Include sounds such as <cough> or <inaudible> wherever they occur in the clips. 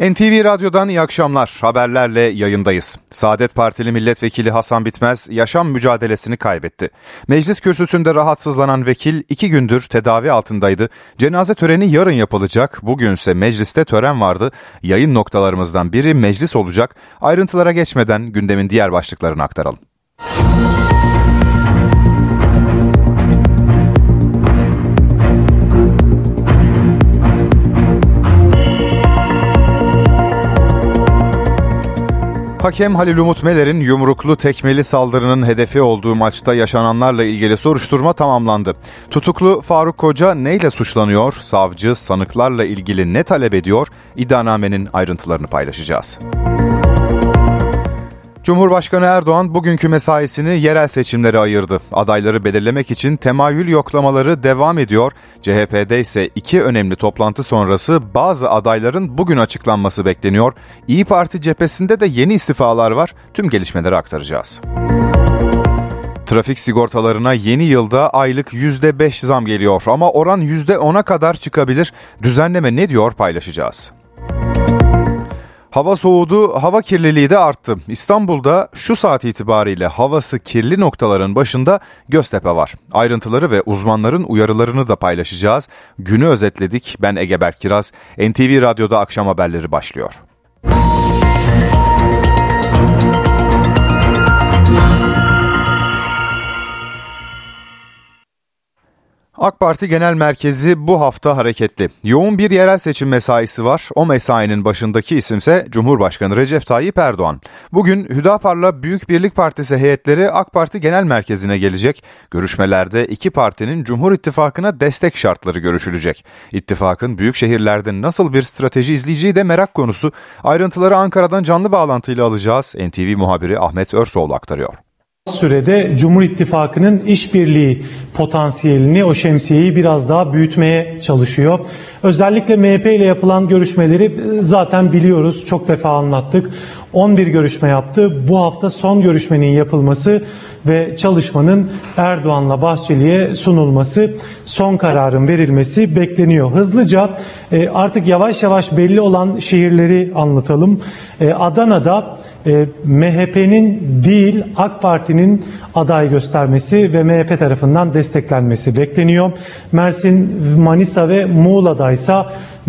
NTV Radyo'dan iyi akşamlar. Haberlerle yayındayız. Saadet Partili Milletvekili Hasan Bitmez yaşam mücadelesini kaybetti. Meclis kürsüsünde rahatsızlanan vekil iki gündür tedavi altındaydı. Cenaze töreni yarın yapılacak. Bugünse mecliste tören vardı. Yayın noktalarımızdan biri meclis olacak. Ayrıntılara geçmeden gündemin diğer başlıklarını aktaralım. Hakem Halil Umut Meler'in yumruklu tekmeli saldırının hedefi olduğu maçta yaşananlarla ilgili soruşturma tamamlandı. Tutuklu Faruk Koca neyle suçlanıyor? Savcı sanıklarla ilgili ne talep ediyor? İddianamenin ayrıntılarını paylaşacağız. Cumhurbaşkanı Erdoğan bugünkü mesaisini yerel seçimlere ayırdı. Adayları belirlemek için temayül yoklamaları devam ediyor. CHP'de ise iki önemli toplantı sonrası bazı adayların bugün açıklanması bekleniyor. İyi Parti cephesinde de yeni istifalar var. Tüm gelişmeleri aktaracağız. Trafik sigortalarına yeni yılda aylık %5 zam geliyor ama oran %10'a kadar çıkabilir. Düzenleme ne diyor paylaşacağız. Hava soğudu, hava kirliliği de arttı. İstanbul'da şu saat itibariyle havası kirli noktaların başında Göztepe var. Ayrıntıları ve uzmanların uyarılarını da paylaşacağız. Günü özetledik. Ben Egeber Kiraz. NTV Radyo'da akşam haberleri başlıyor. AK Parti Genel Merkezi bu hafta hareketli. Yoğun bir yerel seçim mesaisi var. O mesainin başındaki isimse Cumhurbaşkanı Recep Tayyip Erdoğan. Bugün Hüdapar'la Büyük Birlik Partisi heyetleri AK Parti Genel Merkezi'ne gelecek. Görüşmelerde iki partinin Cumhur İttifakı'na destek şartları görüşülecek. İttifakın büyük şehirlerde nasıl bir strateji izleyeceği de merak konusu. Ayrıntıları Ankara'dan canlı bağlantıyla alacağız. NTV muhabiri Ahmet Örsoğlu aktarıyor sürede Cumhur İttifakı'nın işbirliği potansiyelini, o şemsiyeyi biraz daha büyütmeye çalışıyor. Özellikle MHP ile yapılan görüşmeleri zaten biliyoruz, çok defa anlattık. 11 görüşme yaptı. Bu hafta son görüşmenin yapılması ve çalışmanın Erdoğan'la Bahçeli'ye sunulması, son kararın verilmesi bekleniyor. Hızlıca e, artık yavaş yavaş belli olan şehirleri anlatalım. E, Adana'da e, MHP'nin değil AK Parti'nin aday göstermesi ve MHP tarafından desteklenmesi bekleniyor. Mersin, Manisa ve Muğla'da ise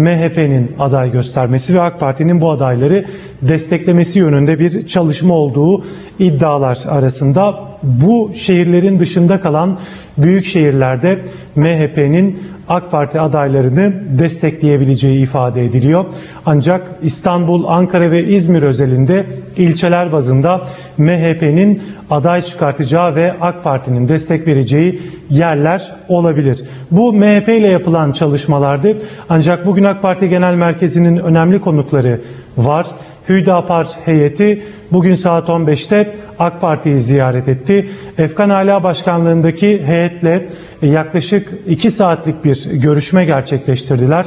MHP'nin aday göstermesi ve AK Parti'nin bu adayları desteklemesi yönünde bir çalışma olduğu iddialar arasında. Bu şehirlerin dışında kalan büyük şehirlerde MHP'nin AK Parti adaylarını destekleyebileceği ifade ediliyor. Ancak İstanbul, Ankara ve İzmir özelinde ilçeler bazında MHP'nin aday çıkartacağı ve AK Parti'nin destek vereceği yerler olabilir. Bu MHP ile yapılan çalışmalardı. Ancak bugün AK Parti Genel Merkezi'nin önemli konukları var. Hüdapar heyeti bugün saat 15'te AK Parti'yi ziyaret etti. Efkan Ala Başkanlığındaki heyetle yaklaşık 2 saatlik bir görüşme gerçekleştirdiler.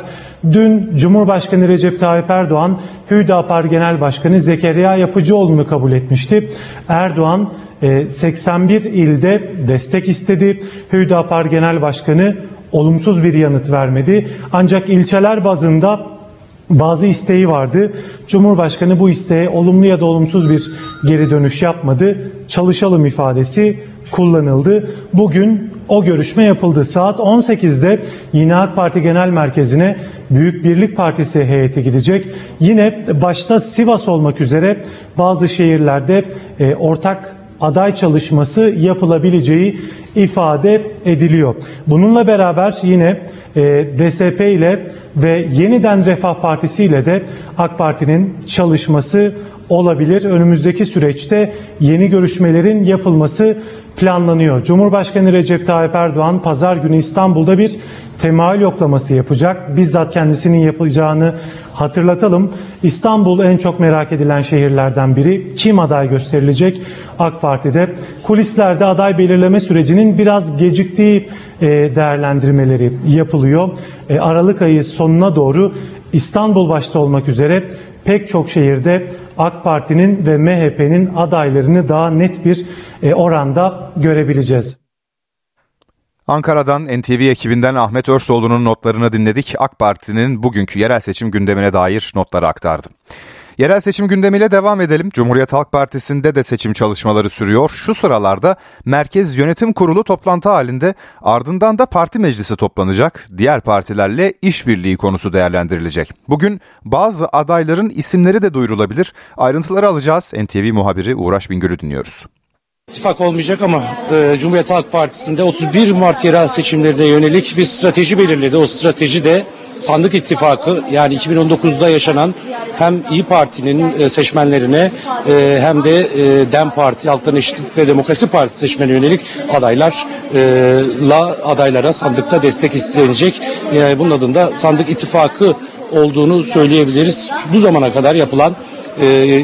Dün Cumhurbaşkanı Recep Tayyip Erdoğan Hüdapar Genel Başkanı Zekeriya Yapıcıoğlu'nu kabul etmişti. Erdoğan 81 e, ilde destek istedi. Hüdapar Genel Başkanı olumsuz bir yanıt vermedi. Ancak ilçeler bazında bazı isteği vardı. Cumhurbaşkanı bu isteğe olumlu ya da olumsuz bir geri dönüş yapmadı. Çalışalım ifadesi kullanıldı. Bugün o görüşme yapıldı. Saat 18'de yine AK Parti Genel Merkezi'ne Büyük Birlik Partisi heyeti gidecek. Yine başta Sivas olmak üzere bazı şehirlerde e, ortak aday çalışması yapılabileceği ifade ediliyor. Bununla beraber yine DSP ile ve yeniden Refah Partisi ile de AK Parti'nin çalışması olabilir. Önümüzdeki süreçte yeni görüşmelerin yapılması planlanıyor. Cumhurbaşkanı Recep Tayyip Erdoğan pazar günü İstanbul'da bir temayül yoklaması yapacak. Bizzat kendisinin yapacağını hatırlatalım. İstanbul en çok merak edilen şehirlerden biri. Kim aday gösterilecek AK Parti'de? Kulislerde aday belirleme sürecinin biraz geciktiği değerlendirmeleri yapılıyor. E, Aralık ayı sonuna doğru İstanbul başta olmak üzere pek çok şehirde AK Parti'nin ve MHP'nin adaylarını daha net bir e, oranda görebileceğiz. Ankara'dan NTV ekibinden Ahmet Örsoğlu'nun notlarını dinledik. AK Parti'nin bugünkü yerel seçim gündemine dair notları aktardı. Yerel seçim gündemiyle devam edelim. Cumhuriyet Halk Partisi'nde de seçim çalışmaları sürüyor. Şu sıralarda Merkez Yönetim Kurulu toplantı halinde ardından da parti meclisi toplanacak. Diğer partilerle işbirliği konusu değerlendirilecek. Bugün bazı adayların isimleri de duyurulabilir. Ayrıntıları alacağız. NTV muhabiri Uğraş Bingöl'ü dinliyoruz. İttifak olmayacak ama e, Cumhuriyet Halk Partisi'nde 31 Mart yerel seçimlerine yönelik bir strateji belirledi. O strateji de sandık ittifakı yani 2019'da yaşanan hem İyi Parti'nin e, seçmenlerine e, hem de e, DEM Parti, Halkların Eşitlik ve Demokrasi Partisi seçmenine yönelik adaylarla adaylara sandıkta destek istenecek. Yani bunun adında sandık ittifakı olduğunu söyleyebiliriz. Bu zamana kadar yapılan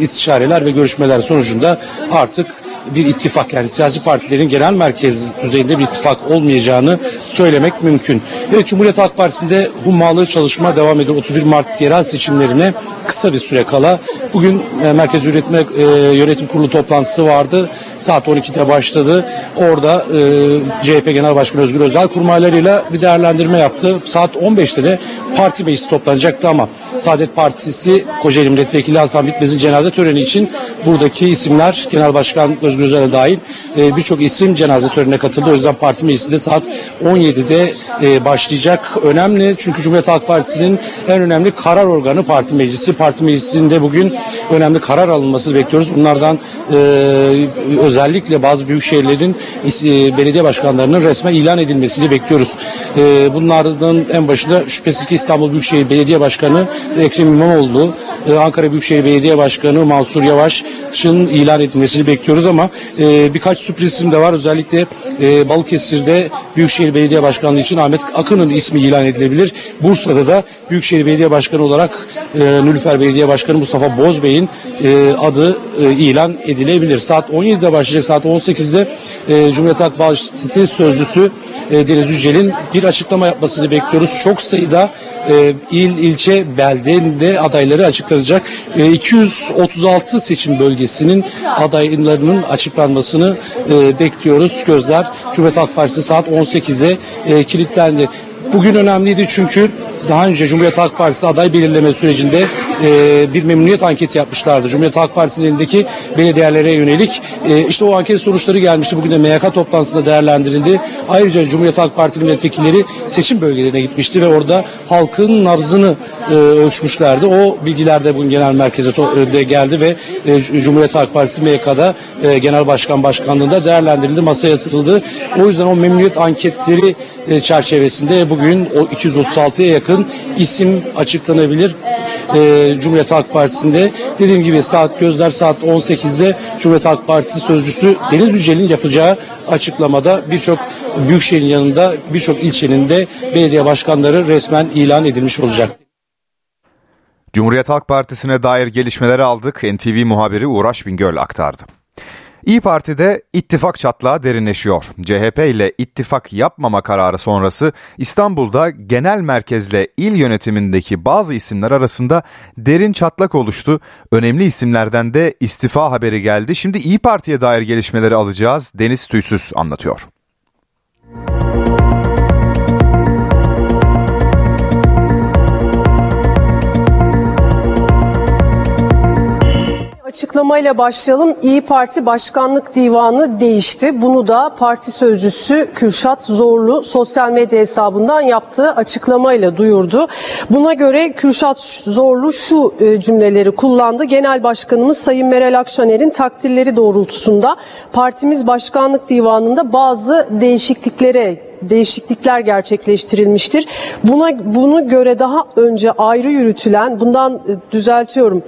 istişareler ve görüşmeler sonucunda artık bir ittifak yani siyasi partilerin genel merkez düzeyinde bir ittifak olmayacağını söylemek mümkün. Evet Cumhuriyet Halk Partisi'nde hummalı çalışma devam ediyor. 31 Mart yerel seçimlerine kısa bir süre kala. Bugün e, Merkez Yönetme, e, Yönetim Kurulu toplantısı vardı. Saat 12'de başladı. Orada e, CHP Genel Başkanı Özgür Özel kurmaylarıyla bir değerlendirme yaptı. Saat 15'te de parti meclisi toplanacaktı ama Saadet Partisi Kocaeli Milletvekili Hasan Bitmez'in cenaze töreni için buradaki isimler Genel Başkan Özgür Özel'e dahil e, birçok isim cenaze törenine katıldı. O yüzden parti meclisi de saat 17'de e, başlayacak. Önemli çünkü Cumhuriyet Halk Partisi'nin en önemli karar organı parti meclisi. Parti meclisinde bugün önemli karar alınması bekliyoruz. Bunlardan e, özellikle bazı büyük şehirlerin e, belediye başkanlarının resmen ilan edilmesini bekliyoruz. E, bunlardan en başında şüphesiz ki İstanbul Büyükşehir Belediye Başkanı Ekrem İmamoğlu, e, Ankara Büyükşehir Belediye Başkanı Mansur Yavaş'ın ilan edilmesini bekliyoruz ama e, birkaç sürprizim de var. Özellikle e, Balıkesir'de Büyükşehir Belediye Başkanlığı için Ahmet Akın'ın ismi ilan edilebilir. Bursa'da da Büyükşehir Belediye Başkanı olarak e, Nülüfer Belediye Başkanı Mustafa Bozbey'in e, adı e, ilan edilebilir. Saat 17'de başlayacak. Saat 18'de e, Cumhuriyet Halk Partisi sözcüsü e, Deniz Yücel'in bir açıklama yapmasını bekliyoruz. Çok sayıda e, il, ilçe, beldende adayları açıklanacak. E, 236 seçim bölgesinin adaylarının açıklanmasını e, bekliyoruz. Gözler Cumhuriyet Halk Partisi saat 18'e e, kilitlendi. Bugün önemliydi çünkü daha önce Cumhuriyet Halk Partisi aday belirleme sürecinde e, bir memnuniyet anketi yapmışlardı. Cumhuriyet Halk Partisi'nin elindeki belediyelere yönelik e, işte o anket sonuçları gelmişti. Bugün de MYK toplantısında değerlendirildi. Ayrıca Cumhuriyet Halk Partisi milletvekilleri seçim bölgelerine gitmişti ve orada halkın nabzını e, ölçmüşlerdi. O bilgiler de bugün genel merkeze de geldi ve e, Cumhuriyet Halk Partisi MYK'da e, genel başkan başkanlığında değerlendirildi, masaya yatırıldı. O yüzden o memnuniyet anketleri e, çerçevesinde bugün o 236'ya yakın isim açıklanabilir. E, Cumhuriyet Halk Partisi'nde dediğim gibi saat gözler saat 18'de Cumhuriyet Halk Partisi sözcüsü Deniz Yücel'in yapacağı açıklamada birçok büyükşehirin yanında birçok ilçenin de belediye başkanları resmen ilan edilmiş olacak. Cumhuriyet Halk Partisi'ne dair gelişmeleri aldık. NTV muhabiri Uğraş Bingöl aktardı. İyi Parti'de ittifak çatlağı derinleşiyor. CHP ile ittifak yapmama kararı sonrası İstanbul'da genel merkezle il yönetimindeki bazı isimler arasında derin çatlak oluştu. Önemli isimlerden de istifa haberi geldi. Şimdi İyi Parti'ye dair gelişmeleri alacağız. Deniz Tüysüz anlatıyor. Açıklamayla başlayalım. İyi Parti Başkanlık Divanı değişti. Bunu da parti sözcüsü Kürşat Zorlu sosyal medya hesabından yaptığı açıklamayla duyurdu. Buna göre Kürşat Zorlu şu e, cümleleri kullandı. Genel Başkanımız Sayın Meral Akşener'in takdirleri doğrultusunda partimiz Başkanlık Divanı'nda bazı değişikliklere değişiklikler gerçekleştirilmiştir. Buna bunu göre daha önce ayrı yürütülen bundan e, düzeltiyorum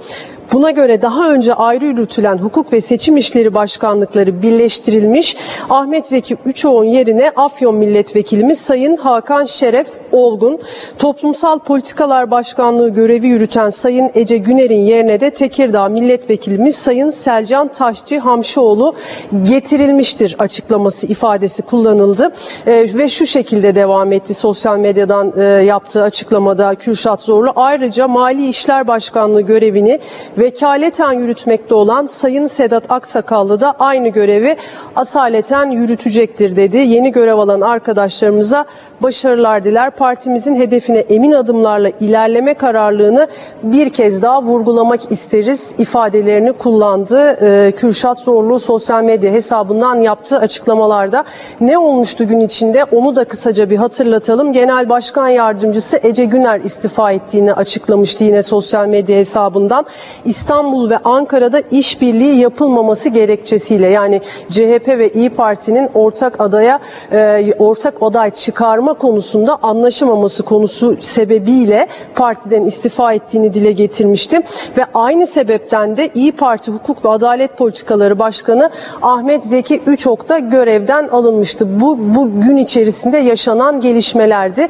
Buna göre daha önce ayrı yürütülen hukuk ve seçim işleri başkanlıkları birleştirilmiş. Ahmet Zeki Üçoğun yerine Afyon Milletvekilimiz Sayın Hakan Şeref Olgun, Toplumsal Politikalar Başkanlığı görevi yürüten Sayın Ece Güner'in yerine de Tekirdağ Milletvekilimiz Sayın Selcan Taşçı Hamşoğlu getirilmiştir açıklaması ifadesi kullanıldı. E, ve şu şekilde devam etti sosyal medyadan e, yaptığı açıklamada Kürşat Zorlu. Ayrıca Mali İşler Başkanlığı görevini ve vekaleten yürütmekte olan Sayın Sedat Aksakallı da aynı görevi asaleten yürütecektir dedi. Yeni görev alan arkadaşlarımıza başarılar diler. Partimizin hedefine emin adımlarla ilerleme kararlılığını bir kez daha vurgulamak isteriz ifadelerini kullandı. Ee, Kürşat Zorlu sosyal medya hesabından yaptığı açıklamalarda ne olmuştu gün içinde onu da kısaca bir hatırlatalım. Genel Başkan Yardımcısı Ece Güner istifa ettiğini açıklamıştı yine sosyal medya hesabından. İstanbul ve Ankara'da işbirliği yapılmaması gerekçesiyle yani CHP ve İyi Parti'nin ortak adaya e, ortak aday çıkarma konusunda anlaşamaması konusu sebebiyle partiden istifa ettiğini dile getirmişti ve aynı sebepten de İyi Parti Hukuk ve Adalet Politikaları Başkanı Ahmet Zeki Üçok da görevden alınmıştı. Bu, bu gün içerisinde yaşanan gelişmelerdi.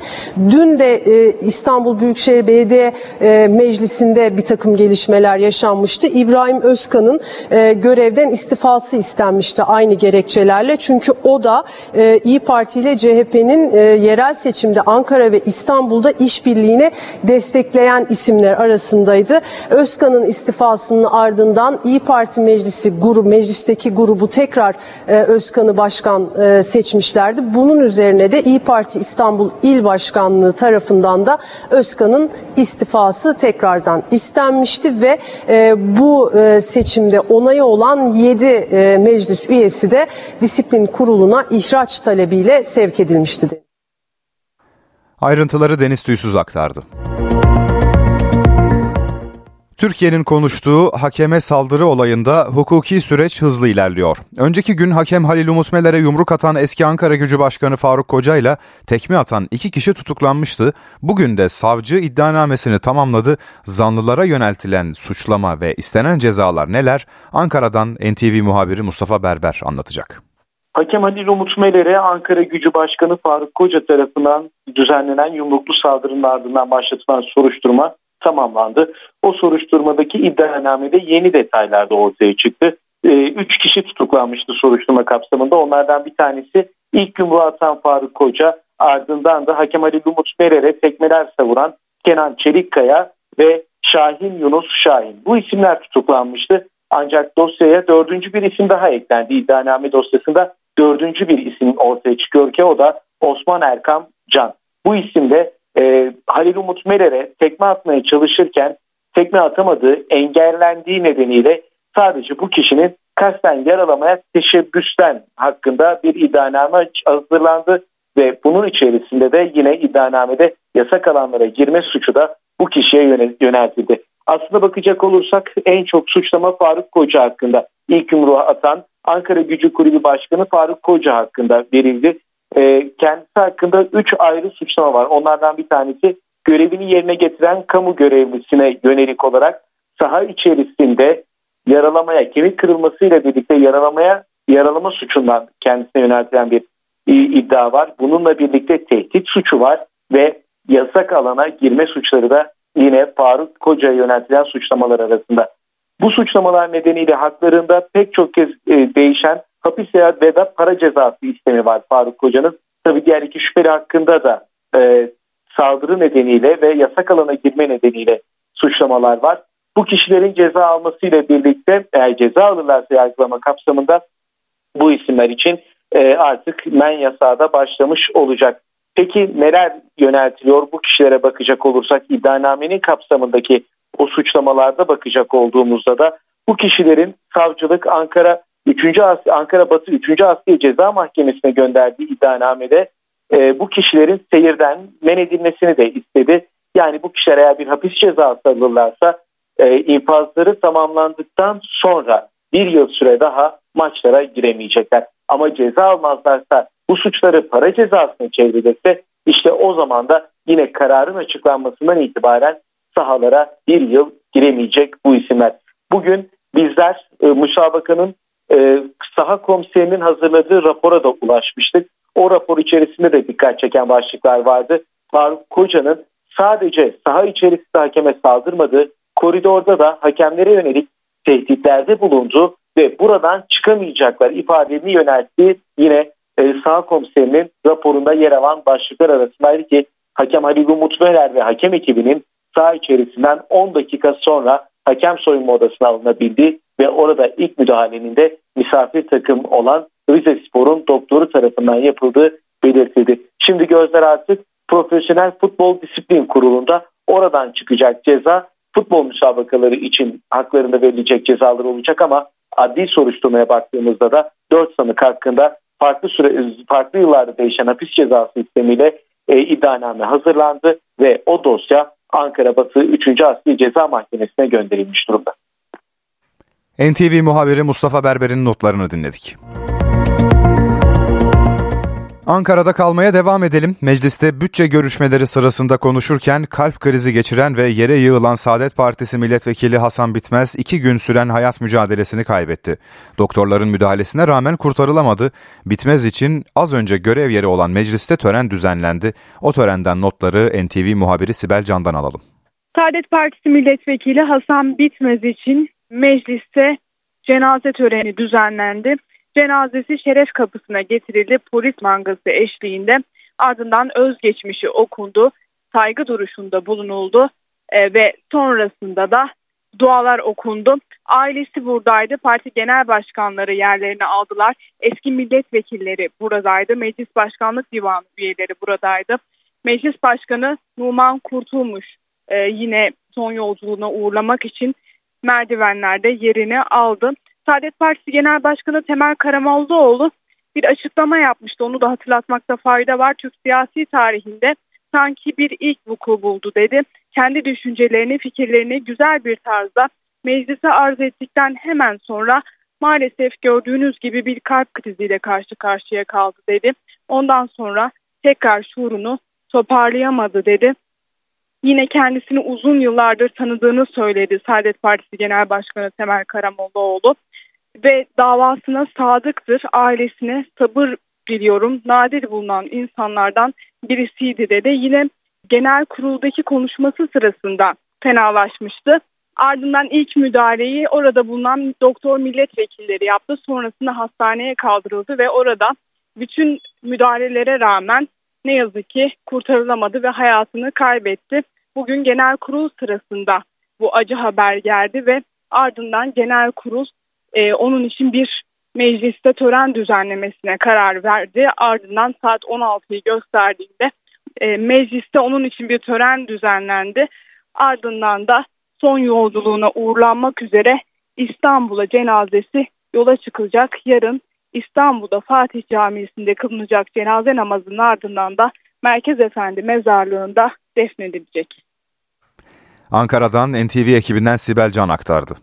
Dün de e, İstanbul Büyükşehir Belediye e, Meclisi'nde bir takım gelişmeler yaşanmıştı. İbrahim Özkan'ın e, görevden istifası istenmişti aynı gerekçelerle. Çünkü o da e, İyi Parti ile CHP'nin e, yerel seçimde Ankara ve İstanbul'da işbirliğini destekleyen isimler arasındaydı. Özkan'ın istifasının ardından İyi Parti Meclisi grubu, meclisteki grubu tekrar e, Özkan'ı başkan e, seçmişlerdi. Bunun üzerine de İyi Parti İstanbul İl Başkanlığı tarafından da Özkan'ın istifası tekrardan istenmişti ve e, bu e, seçimde onayı olan 7 e, meclis üyesi de disiplin kuruluna ihraç talebiyle sevk edilmişti. Ayrıntıları Deniz Tüysüz aktardı. Türkiye'nin konuştuğu hakeme saldırı olayında hukuki süreç hızlı ilerliyor. Önceki gün hakem Halil Umut Meler'e yumruk atan eski Ankara Gücü Başkanı Faruk Koca ile tekme atan iki kişi tutuklanmıştı. Bugün de savcı iddianamesini tamamladı. Zanlılara yöneltilen suçlama ve istenen cezalar neler? Ankara'dan NTV muhabiri Mustafa Berber anlatacak. Hakem Halil Umut Meler'e Ankara Gücü Başkanı Faruk Koca tarafından düzenlenen yumruklu saldırının ardından başlatılan soruşturma tamamlandı. O soruşturmadaki iddianamede yeni detaylar da ortaya çıktı. Ee, üç kişi tutuklanmıştı soruşturma kapsamında. Onlardan bir tanesi ilk yumruğu atan Faruk Koca ardından da hakem Ali Umut Merer'e tekmeler savuran Kenan Çelikkaya ve Şahin Yunus Şahin. Bu isimler tutuklanmıştı. Ancak dosyaya dördüncü bir isim daha eklendi. İddianame dosyasında dördüncü bir isim ortaya çıkıyor ki o da Osman Erkam Can. Bu isim de e, Halil Umut Meler'e tekme atmaya çalışırken tekme atamadığı engellendiği nedeniyle sadece bu kişinin kasten yaralamaya teşebbüsten hakkında bir iddianame hazırlandı ve bunun içerisinde de yine iddianamede yasak alanlara girme suçu da bu kişiye yöneltildi. Aslında bakacak olursak en çok suçlama Faruk Koca hakkında ilk yumruğu atan Ankara Gücü Kulübü Başkanı Faruk Koca hakkında verildi e, kendisi hakkında 3 ayrı suçlama var. Onlardan bir tanesi görevini yerine getiren kamu görevlisine yönelik olarak saha içerisinde yaralamaya, kemik kırılmasıyla birlikte yaralamaya, yaralama suçundan kendisine yöneltilen bir iddia var. Bununla birlikte tehdit suçu var ve yasak alana girme suçları da yine Faruk Koca'ya yöneltilen suçlamalar arasında. Bu suçlamalar nedeniyle haklarında pek çok kez e, değişen hapis veya veda para cezası istemi var Faruk Koca'nın. Tabi diğer iki şüpheli hakkında da e, saldırı nedeniyle ve yasak alana girme nedeniyle suçlamalar var. Bu kişilerin ceza almasıyla birlikte eğer ceza alırlarsa yargılama kapsamında bu isimler için e, artık men yasağı da başlamış olacak. Peki neler yöneltiliyor bu kişilere bakacak olursak iddianamenin kapsamındaki o suçlamalarda bakacak olduğumuzda da bu kişilerin savcılık Ankara 3. Asya, Ankara Batı 3. Asya Ceza Mahkemesi'ne gönderdiği iddianamede e, bu kişilerin seyirden men edilmesini de istedi. Yani bu kişiler eğer bir hapis cezası alırlarsa e, infazları tamamlandıktan sonra bir yıl süre daha maçlara giremeyecekler. Ama ceza almazlarsa bu suçları para cezasına çevrilirse işte o zaman da yine kararın açıklanmasından itibaren sahalara bir yıl giremeyecek bu isimler. Bugün bizler e, müsabakanın e, saha komiserinin hazırladığı rapora da ulaşmıştık. O rapor içerisinde de dikkat çeken başlıklar vardı. Faruk Koca'nın sadece saha içerisinde hakeme saldırmadığı, koridorda da hakemlere yönelik tehditlerde bulundu ve buradan çıkamayacaklar ifadelerini yönelttiği yine e, saha komiserinin raporunda yer alan başlıklar arasındaydı ki hakem Halil Umut Möler ve hakem ekibinin saha içerisinden 10 dakika sonra hakem soyunma odasına alınabildi ve orada ilk müdahalenin de misafir takım olan Rize Spor'un doktoru tarafından yapıldığı belirtildi. Şimdi gözler artık Profesyonel Futbol Disiplin Kurulu'nda oradan çıkacak ceza futbol müsabakaları için haklarında verilecek cezalar olacak ama adli soruşturmaya baktığımızda da 4 sanık hakkında farklı süre farklı yıllarda değişen hapis cezası sistemiyle e, iddianame hazırlandı ve o dosya Ankara Batı 3. Asli Ceza Mahkemesi'ne gönderilmiş durumda. NTV muhabiri Mustafa Berber'in notlarını dinledik. Ankara'da kalmaya devam edelim. Mecliste bütçe görüşmeleri sırasında konuşurken kalp krizi geçiren ve yere yığılan Saadet Partisi milletvekili Hasan Bitmez iki gün süren hayat mücadelesini kaybetti. Doktorların müdahalesine rağmen kurtarılamadı. Bitmez için az önce görev yeri olan mecliste tören düzenlendi. O törenden notları NTV muhabiri Sibel Can'dan alalım. Saadet Partisi milletvekili Hasan Bitmez için mecliste cenaze töreni düzenlendi. Cenazesi şeref kapısına getirildi polis mangası eşliğinde ardından özgeçmişi okundu, saygı duruşunda bulunuldu e, ve sonrasında da dualar okundu. Ailesi buradaydı, parti genel başkanları yerlerini aldılar, eski milletvekilleri buradaydı, meclis başkanlık divanı üyeleri buradaydı. Meclis başkanı Numan Kurtulmuş e, yine son yolculuğuna uğurlamak için merdivenlerde yerini aldı. Saadet Partisi Genel Başkanı Temel Karamollaoğlu bir açıklama yapmıştı. Onu da hatırlatmakta fayda var. Türk siyasi tarihinde sanki bir ilk vuku buldu dedi. Kendi düşüncelerini, fikirlerini güzel bir tarzda meclise arz ettikten hemen sonra maalesef gördüğünüz gibi bir kalp kriziyle karşı karşıya kaldı dedi. Ondan sonra tekrar şuurunu toparlayamadı dedi. Yine kendisini uzun yıllardır tanıdığını söyledi Saadet Partisi Genel Başkanı Temel Karamollaoğlu ve davasına sadıktır. Ailesine sabır diliyorum. Nadir bulunan insanlardan birisiydi dedi. Yine genel kuruldaki konuşması sırasında fenalaşmıştı. Ardından ilk müdahaleyi orada bulunan doktor milletvekilleri yaptı. Sonrasında hastaneye kaldırıldı ve orada bütün müdahalelere rağmen ne yazık ki kurtarılamadı ve hayatını kaybetti. Bugün genel kurul sırasında bu acı haber geldi ve ardından genel kurul e, onun için bir mecliste tören düzenlemesine karar verdi. Ardından saat 16'yı gösterdiğinde e, mecliste onun için bir tören düzenlendi. Ardından da son yolculuğuna uğurlanmak üzere İstanbul'a cenazesi yola çıkılacak. Yarın İstanbul'da Fatih Camisi'nde kılınacak cenaze namazının ardından da Merkez Efendi mezarlığında defnedilecek. Ankara'dan NTV ekibinden Sibel Can aktardı.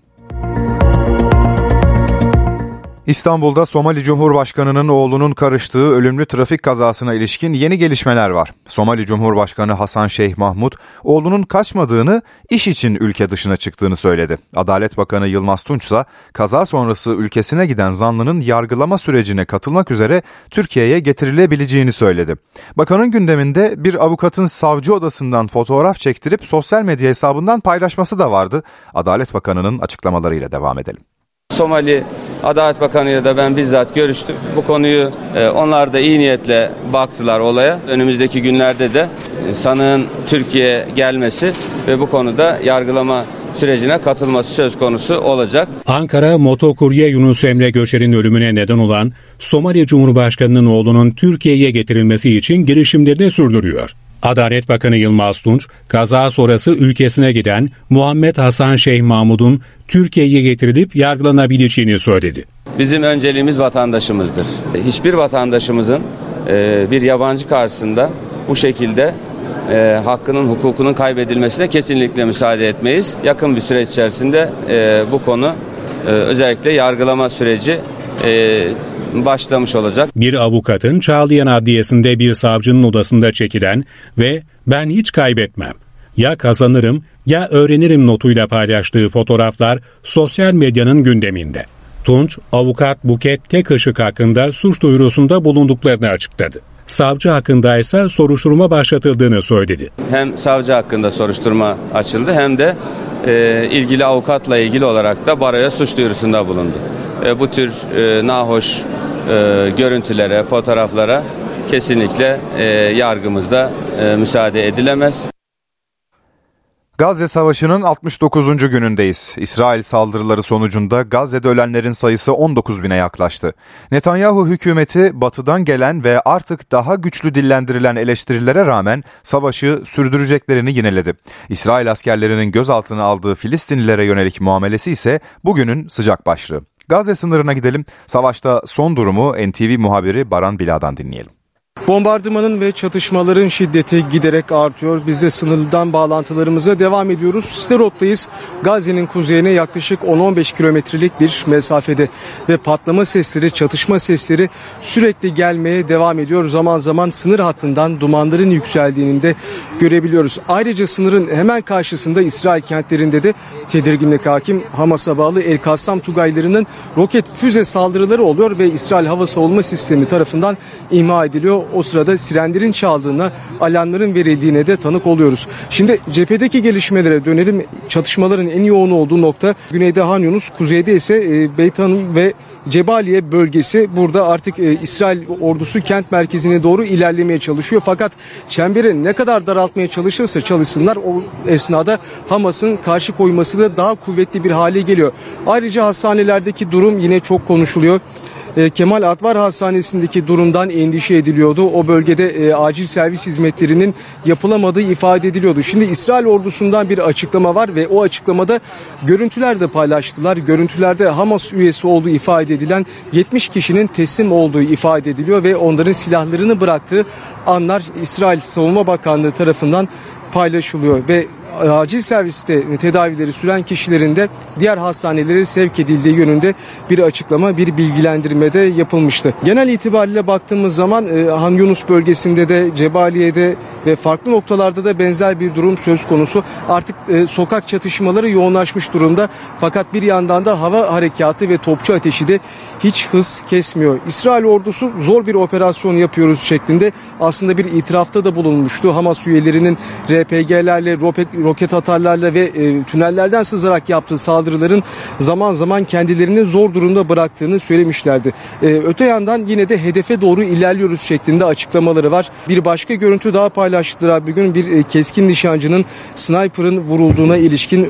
İstanbul'da Somali Cumhurbaşkanı'nın oğlunun karıştığı ölümlü trafik kazasına ilişkin yeni gelişmeler var. Somali Cumhurbaşkanı Hasan Şeyh Mahmut, oğlunun kaçmadığını, iş için ülke dışına çıktığını söyledi. Adalet Bakanı Yılmaz Tunç ise kaza sonrası ülkesine giden zanlının yargılama sürecine katılmak üzere Türkiye'ye getirilebileceğini söyledi. Bakanın gündeminde bir avukatın savcı odasından fotoğraf çektirip sosyal medya hesabından paylaşması da vardı. Adalet Bakanı'nın açıklamalarıyla devam edelim. Somali Adalet Bakanı ile de ben bizzat görüştüm. Bu konuyu e, onlar da iyi niyetle baktılar olaya. Önümüzdeki günlerde de e, sanığın Türkiye gelmesi ve bu konuda yargılama sürecine katılması söz konusu olacak. Ankara motokurye Yunus Emre Göçer'in ölümüne neden olan Somali Cumhurbaşkanı'nın oğlunun Türkiye'ye getirilmesi için girişimlerini sürdürüyor. Adalet Bakanı Yılmaz Tunç, kaza sonrası ülkesine giden Muhammed Hasan Şeyh Mahmud'un Türkiye'ye getirilip yargılanabileceğini söyledi. Bizim önceliğimiz vatandaşımızdır. Hiçbir vatandaşımızın e, bir yabancı karşısında bu şekilde e, hakkının, hukukunun kaybedilmesine kesinlikle müsaade etmeyiz. Yakın bir süreç içerisinde e, bu konu özellikle yargılama süreci başlamış olacak. Bir avukatın Çağlayan Adliyesi'nde bir savcının odasında çekilen ve ben hiç kaybetmem ya kazanırım ya öğrenirim notuyla paylaştığı fotoğraflar sosyal medyanın gündeminde. Tunç, avukat Buket Tekışık hakkında suç duyurusunda bulunduklarını açıkladı. Savcı hakkında ise soruşturma başlatıldığını söyledi. Hem savcı hakkında soruşturma açıldı hem de e, ilgili avukatla ilgili olarak da baroya suç duyurusunda bulundu. E, bu tür e, nahoş e, görüntülere, fotoğraflara kesinlikle e, yargımızda e, müsaade edilemez. Gazze Savaşı'nın 69. günündeyiz. İsrail saldırıları sonucunda Gazze'de ölenlerin sayısı 19 bine yaklaştı. Netanyahu hükümeti batıdan gelen ve artık daha güçlü dillendirilen eleştirilere rağmen savaşı sürdüreceklerini yineledi. İsrail askerlerinin gözaltına aldığı Filistinlilere yönelik muamelesi ise bugünün sıcak başlığı. Gazze sınırına gidelim. Savaşta son durumu NTV muhabiri Baran Bila'dan dinleyelim. Bombardımanın ve çatışmaların şiddeti giderek artıyor. Biz de sınırdan bağlantılarımıza devam ediyoruz. Sderot'tayız. Gazze'nin kuzeyine yaklaşık 10-15 kilometrelik bir mesafede ve patlama sesleri, çatışma sesleri sürekli gelmeye devam ediyor. Zaman zaman sınır hattından dumanların yükseldiğini de görebiliyoruz. Ayrıca sınırın hemen karşısında İsrail kentlerinde de tedirginlik hakim. Hamas'a bağlı El Kassam Tugaylarının roket füze saldırıları oluyor ve İsrail Hava Savunma Sistemi tarafından imha ediliyor o sırada sirenlerin çaldığına, alarmların verildiğine de tanık oluyoruz. Şimdi cephedeki gelişmelere dönelim. Çatışmaların en yoğun olduğu nokta güneyde Han Yunus, kuzeyde ise e, Beyt Hanım ve Cebaliye bölgesi burada artık e, İsrail ordusu kent merkezine doğru ilerlemeye çalışıyor. Fakat çemberi ne kadar daraltmaya çalışırsa çalışsınlar o esnada Hamas'ın karşı koyması da daha kuvvetli bir hale geliyor. Ayrıca hastanelerdeki durum yine çok konuşuluyor. E, Kemal Atvar Hastanesi'ndeki durumdan endişe ediliyordu. O bölgede e, acil servis hizmetlerinin yapılamadığı ifade ediliyordu. Şimdi İsrail ordusundan bir açıklama var ve o açıklamada görüntüler de paylaştılar. Görüntülerde Hamas üyesi olduğu ifade edilen 70 kişinin teslim olduğu ifade ediliyor ve onların silahlarını bıraktığı anlar İsrail Savunma Bakanlığı tarafından paylaşılıyor ve acil serviste tedavileri süren kişilerin de diğer hastanelere sevk edildiği yönünde bir açıklama, bir bilgilendirme de yapılmıştı. Genel itibariyle baktığımız zaman e, Han Yunus bölgesinde de Cebaliye'de ve farklı noktalarda da benzer bir durum söz konusu. Artık e, sokak çatışmaları yoğunlaşmış durumda. Fakat bir yandan da hava harekatı ve topçu ateşi de hiç hız kesmiyor. İsrail ordusu zor bir operasyon yapıyoruz şeklinde aslında bir itirafta da bulunmuştu. Hamas üyelerinin RPG'lerle, roket atarlarla ve e, tünellerden sızarak yaptığı saldırıların zaman zaman kendilerini zor durumda bıraktığını söylemişlerdi. E, öte yandan yine de hedefe doğru ilerliyoruz şeklinde açıklamaları var. Bir başka görüntü daha paylaştılar bir gün bir e, keskin nişancının sniper'ın vurulduğuna ilişkin e,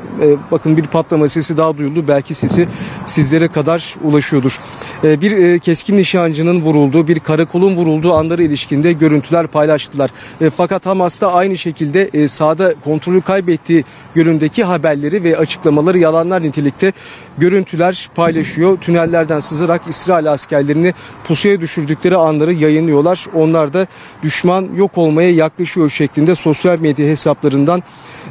bakın bir patlama sesi daha duyuldu. Belki sesi sizlere kadar ulaşıyordur. E, bir e, keskin nişancının vurulduğu, bir karakolun vurulduğu anlara ilişkinde görüntüler paylaştılar. E, fakat Hamas da aynı şekilde e, sahada kontrolü kaybettiği yönündeki haberleri ve açıklamaları yalanlar nitelikte görüntüler paylaşıyor. Tünellerden sızarak İsrail askerlerini pusuya düşürdükleri anları yayınlıyorlar. Onlar da düşman yok olmaya yaklaşıyor şeklinde sosyal medya hesaplarından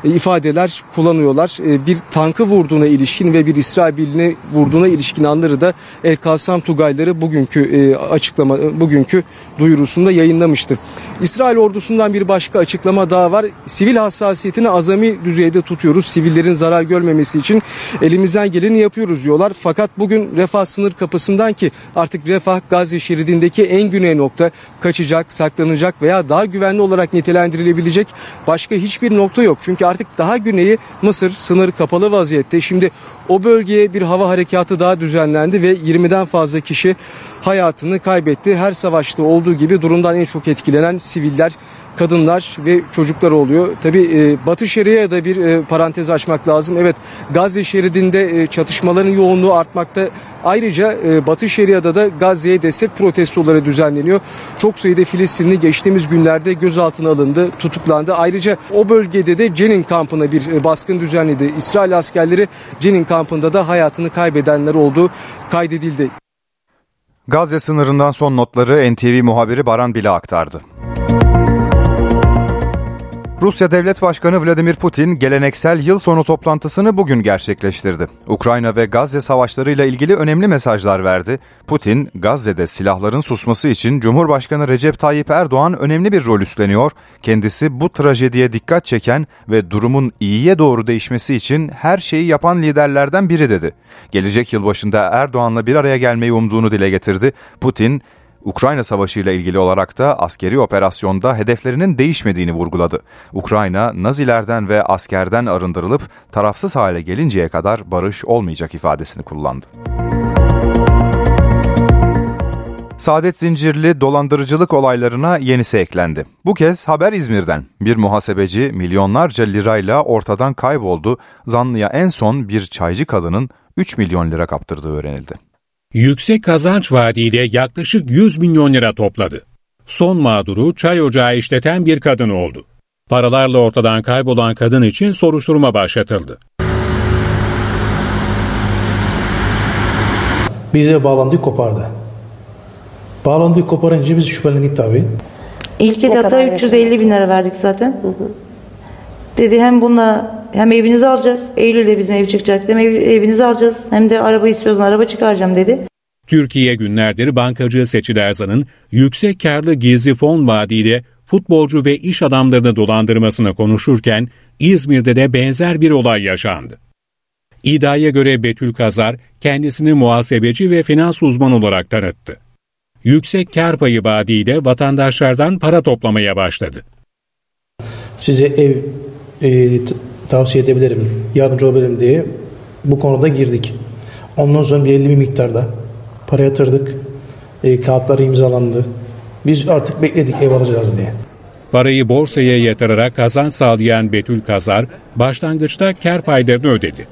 e, ifadeler kullanıyorlar. E, bir tankı vurduğuna ilişkin ve bir İsrail birliğine vurduğuna ilişkin anları da El Kasam Tugayları bugünkü e, açıklama bugünkü duyurusunda yayınlamıştı. İsrail ordusundan bir başka açıklama daha var. Sivil hassasiyetini azami düzeyde tutuyoruz. Sivillerin zarar görmemesi için elimizden geleni yapıyoruz diyorlar. Fakat bugün Refah sınır kapısından ki artık Refah Gazze şeridindeki en güney nokta kaçacak, saklanacak veya daha güvenli olarak nitelendirilebilecek başka hiçbir nokta yok. Çünkü artık daha güneyi Mısır sınır kapalı vaziyette. Şimdi o bölgeye bir hava harekatı daha düzenlendi ve 20'den fazla kişi hayatını kaybetti. Her savaşta olduğu gibi durumdan en çok etkilenen siviller, kadınlar ve çocuklar oluyor. Tabi e, Batı Şeria'ya da bir e, parantez açmak lazım. Evet Gazze şeridinde e, çatışmaların yoğunluğu artmakta. Ayrıca e, Batı Şeria'da da Gazze'ye destek protestoları düzenleniyor. Çok sayıda Filistinli geçtiğimiz günlerde gözaltına alındı, tutuklandı. Ayrıca o bölgede de Cenin kampına bir e, baskın düzenledi. İsrail askerleri Cenin kampında da hayatını kaybedenler olduğu kaydedildi. Gazze sınırından son notları NTV muhabiri Baran Bile aktardı. Rusya Devlet Başkanı Vladimir Putin geleneksel yıl sonu toplantısını bugün gerçekleştirdi. Ukrayna ve Gazze savaşlarıyla ilgili önemli mesajlar verdi. Putin, Gazze'de silahların susması için Cumhurbaşkanı Recep Tayyip Erdoğan önemli bir rol üstleniyor. Kendisi bu trajediye dikkat çeken ve durumun iyiye doğru değişmesi için her şeyi yapan liderlerden biri dedi. Gelecek yıl başında Erdoğan'la bir araya gelmeyi umduğunu dile getirdi. Putin, Ukrayna Savaşı ile ilgili olarak da askeri operasyonda hedeflerinin değişmediğini vurguladı. Ukrayna, Nazilerden ve askerden arındırılıp tarafsız hale gelinceye kadar barış olmayacak ifadesini kullandı. Saadet zincirli dolandırıcılık olaylarına yenisi eklendi. Bu kez haber İzmir'den. Bir muhasebeci milyonlarca lirayla ortadan kayboldu. Zanlıya en son bir çaycı kadının 3 milyon lira kaptırdığı öğrenildi. Yüksek kazanç vaadiyle yaklaşık 100 milyon lira topladı. Son mağduru çay ocağı işleten bir kadın oldu. Paralarla ortadan kaybolan kadın için soruşturma başlatıldı. Bize bağlandı kopardı. Bağlandığı koparınca biz şüphelendik tabii. İlk etapta 350 bin lira verdik zaten. Hı hı. Dedi hem bununla hem evinizi alacağız. Eylül'de bizim ev çıkacak. Hem ev, evinizi alacağız hem de araba istiyorsan araba çıkaracağım dedi. Türkiye günlerdir bankacı Seçil Erzan'ın yüksek karlı gizli fon vaadiyle futbolcu ve iş adamlarını dolandırmasını konuşurken İzmir'de de benzer bir olay yaşandı. İddiaya göre Betül Kazar kendisini muhasebeci ve finans uzmanı olarak tanıttı. Yüksek kar payı vaadiyle vatandaşlardan para toplamaya başladı. Size ev e, tavsiye edebilirim, yardımcı olabilirim diye bu konuda girdik. Ondan sonra belli bir miktarda para yatırdık. E, kağıtlar imzalandı. Biz artık bekledik ev alacağız diye. Parayı borsaya yatırarak kazanç sağlayan Betül Kazar başlangıçta kar paylarını ödedi.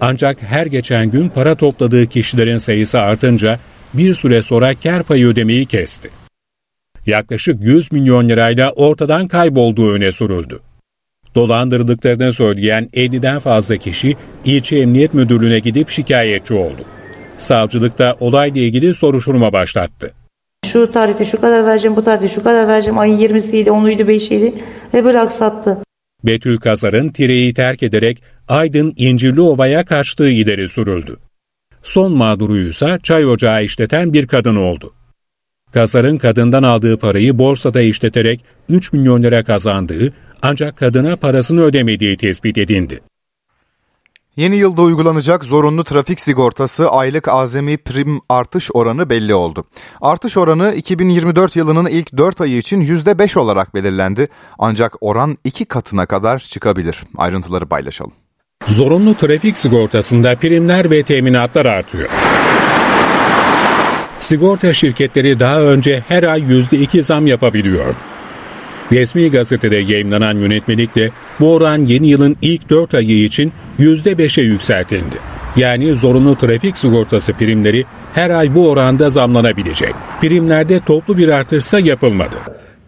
Ancak her geçen gün para topladığı kişilerin sayısı artınca bir süre sonra kar payı ödemeyi kesti. Yaklaşık 100 milyon lirayla ortadan kaybolduğu öne sürüldü. Dolandırıldıklarını söyleyen 50'den fazla kişi ilçe emniyet müdürlüğüne gidip şikayetçi oldu. Savcılık da olayla ilgili soruşturma başlattı. Şu tarihte şu kadar vereceğim, bu tarihte şu kadar vereceğim, ayın 20'siydi, 10'uydu, 5'iydi ve böyle aksattı. Betül Kazar'ın Tire'yi terk ederek Aydın İncirliova'ya kaçtığı ileri sürüldü. Son mağduruysa çay ocağı işleten bir kadın oldu. Kazar'ın kadından aldığı parayı borsada işleterek 3 milyon lira kazandığı ancak kadına parasını ödemediği tespit edildi. Yeni yılda uygulanacak zorunlu trafik sigortası aylık azami prim artış oranı belli oldu. Artış oranı 2024 yılının ilk 4 ayı için %5 olarak belirlendi. Ancak oran 2 katına kadar çıkabilir. Ayrıntıları paylaşalım. Zorunlu trafik sigortasında primler ve teminatlar artıyor. Sigorta şirketleri daha önce her ay %2 zam yapabiliyordu. Resmi gazetede yayınlanan yönetmelikle bu oran yeni yılın ilk 4 ayı için %5'e yükseltildi. Yani zorunlu trafik sigortası primleri her ay bu oranda zamlanabilecek. Primlerde toplu bir artışsa yapılmadı.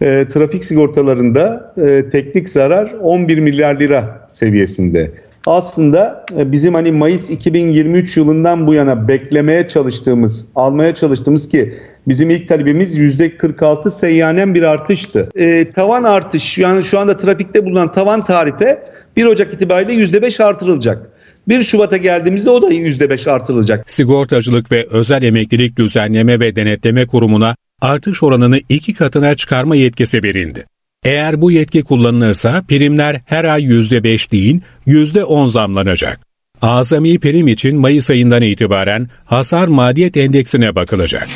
E, trafik sigortalarında e, teknik zarar 11 milyar lira seviyesinde aslında e, bizim hani Mayıs 2023 yılından bu yana beklemeye çalıştığımız, almaya çalıştığımız ki bizim ilk talebimiz %46 seyyanen bir artıştı. E, tavan artış yani şu anda trafikte bulunan tavan tarife 1 Ocak itibariyle %5 artırılacak. 1 Şubat'a geldiğimizde o da %5 artırılacak. Sigortacılık ve Özel Emeklilik Düzenleme ve Denetleme Kurumu'na artış oranını iki katına çıkarma yetkisi verildi. Eğer bu yetki kullanılırsa primler her ay %5 değil %10 zamlanacak. Azami prim için Mayıs ayından itibaren hasar maliyet endeksine bakılacak.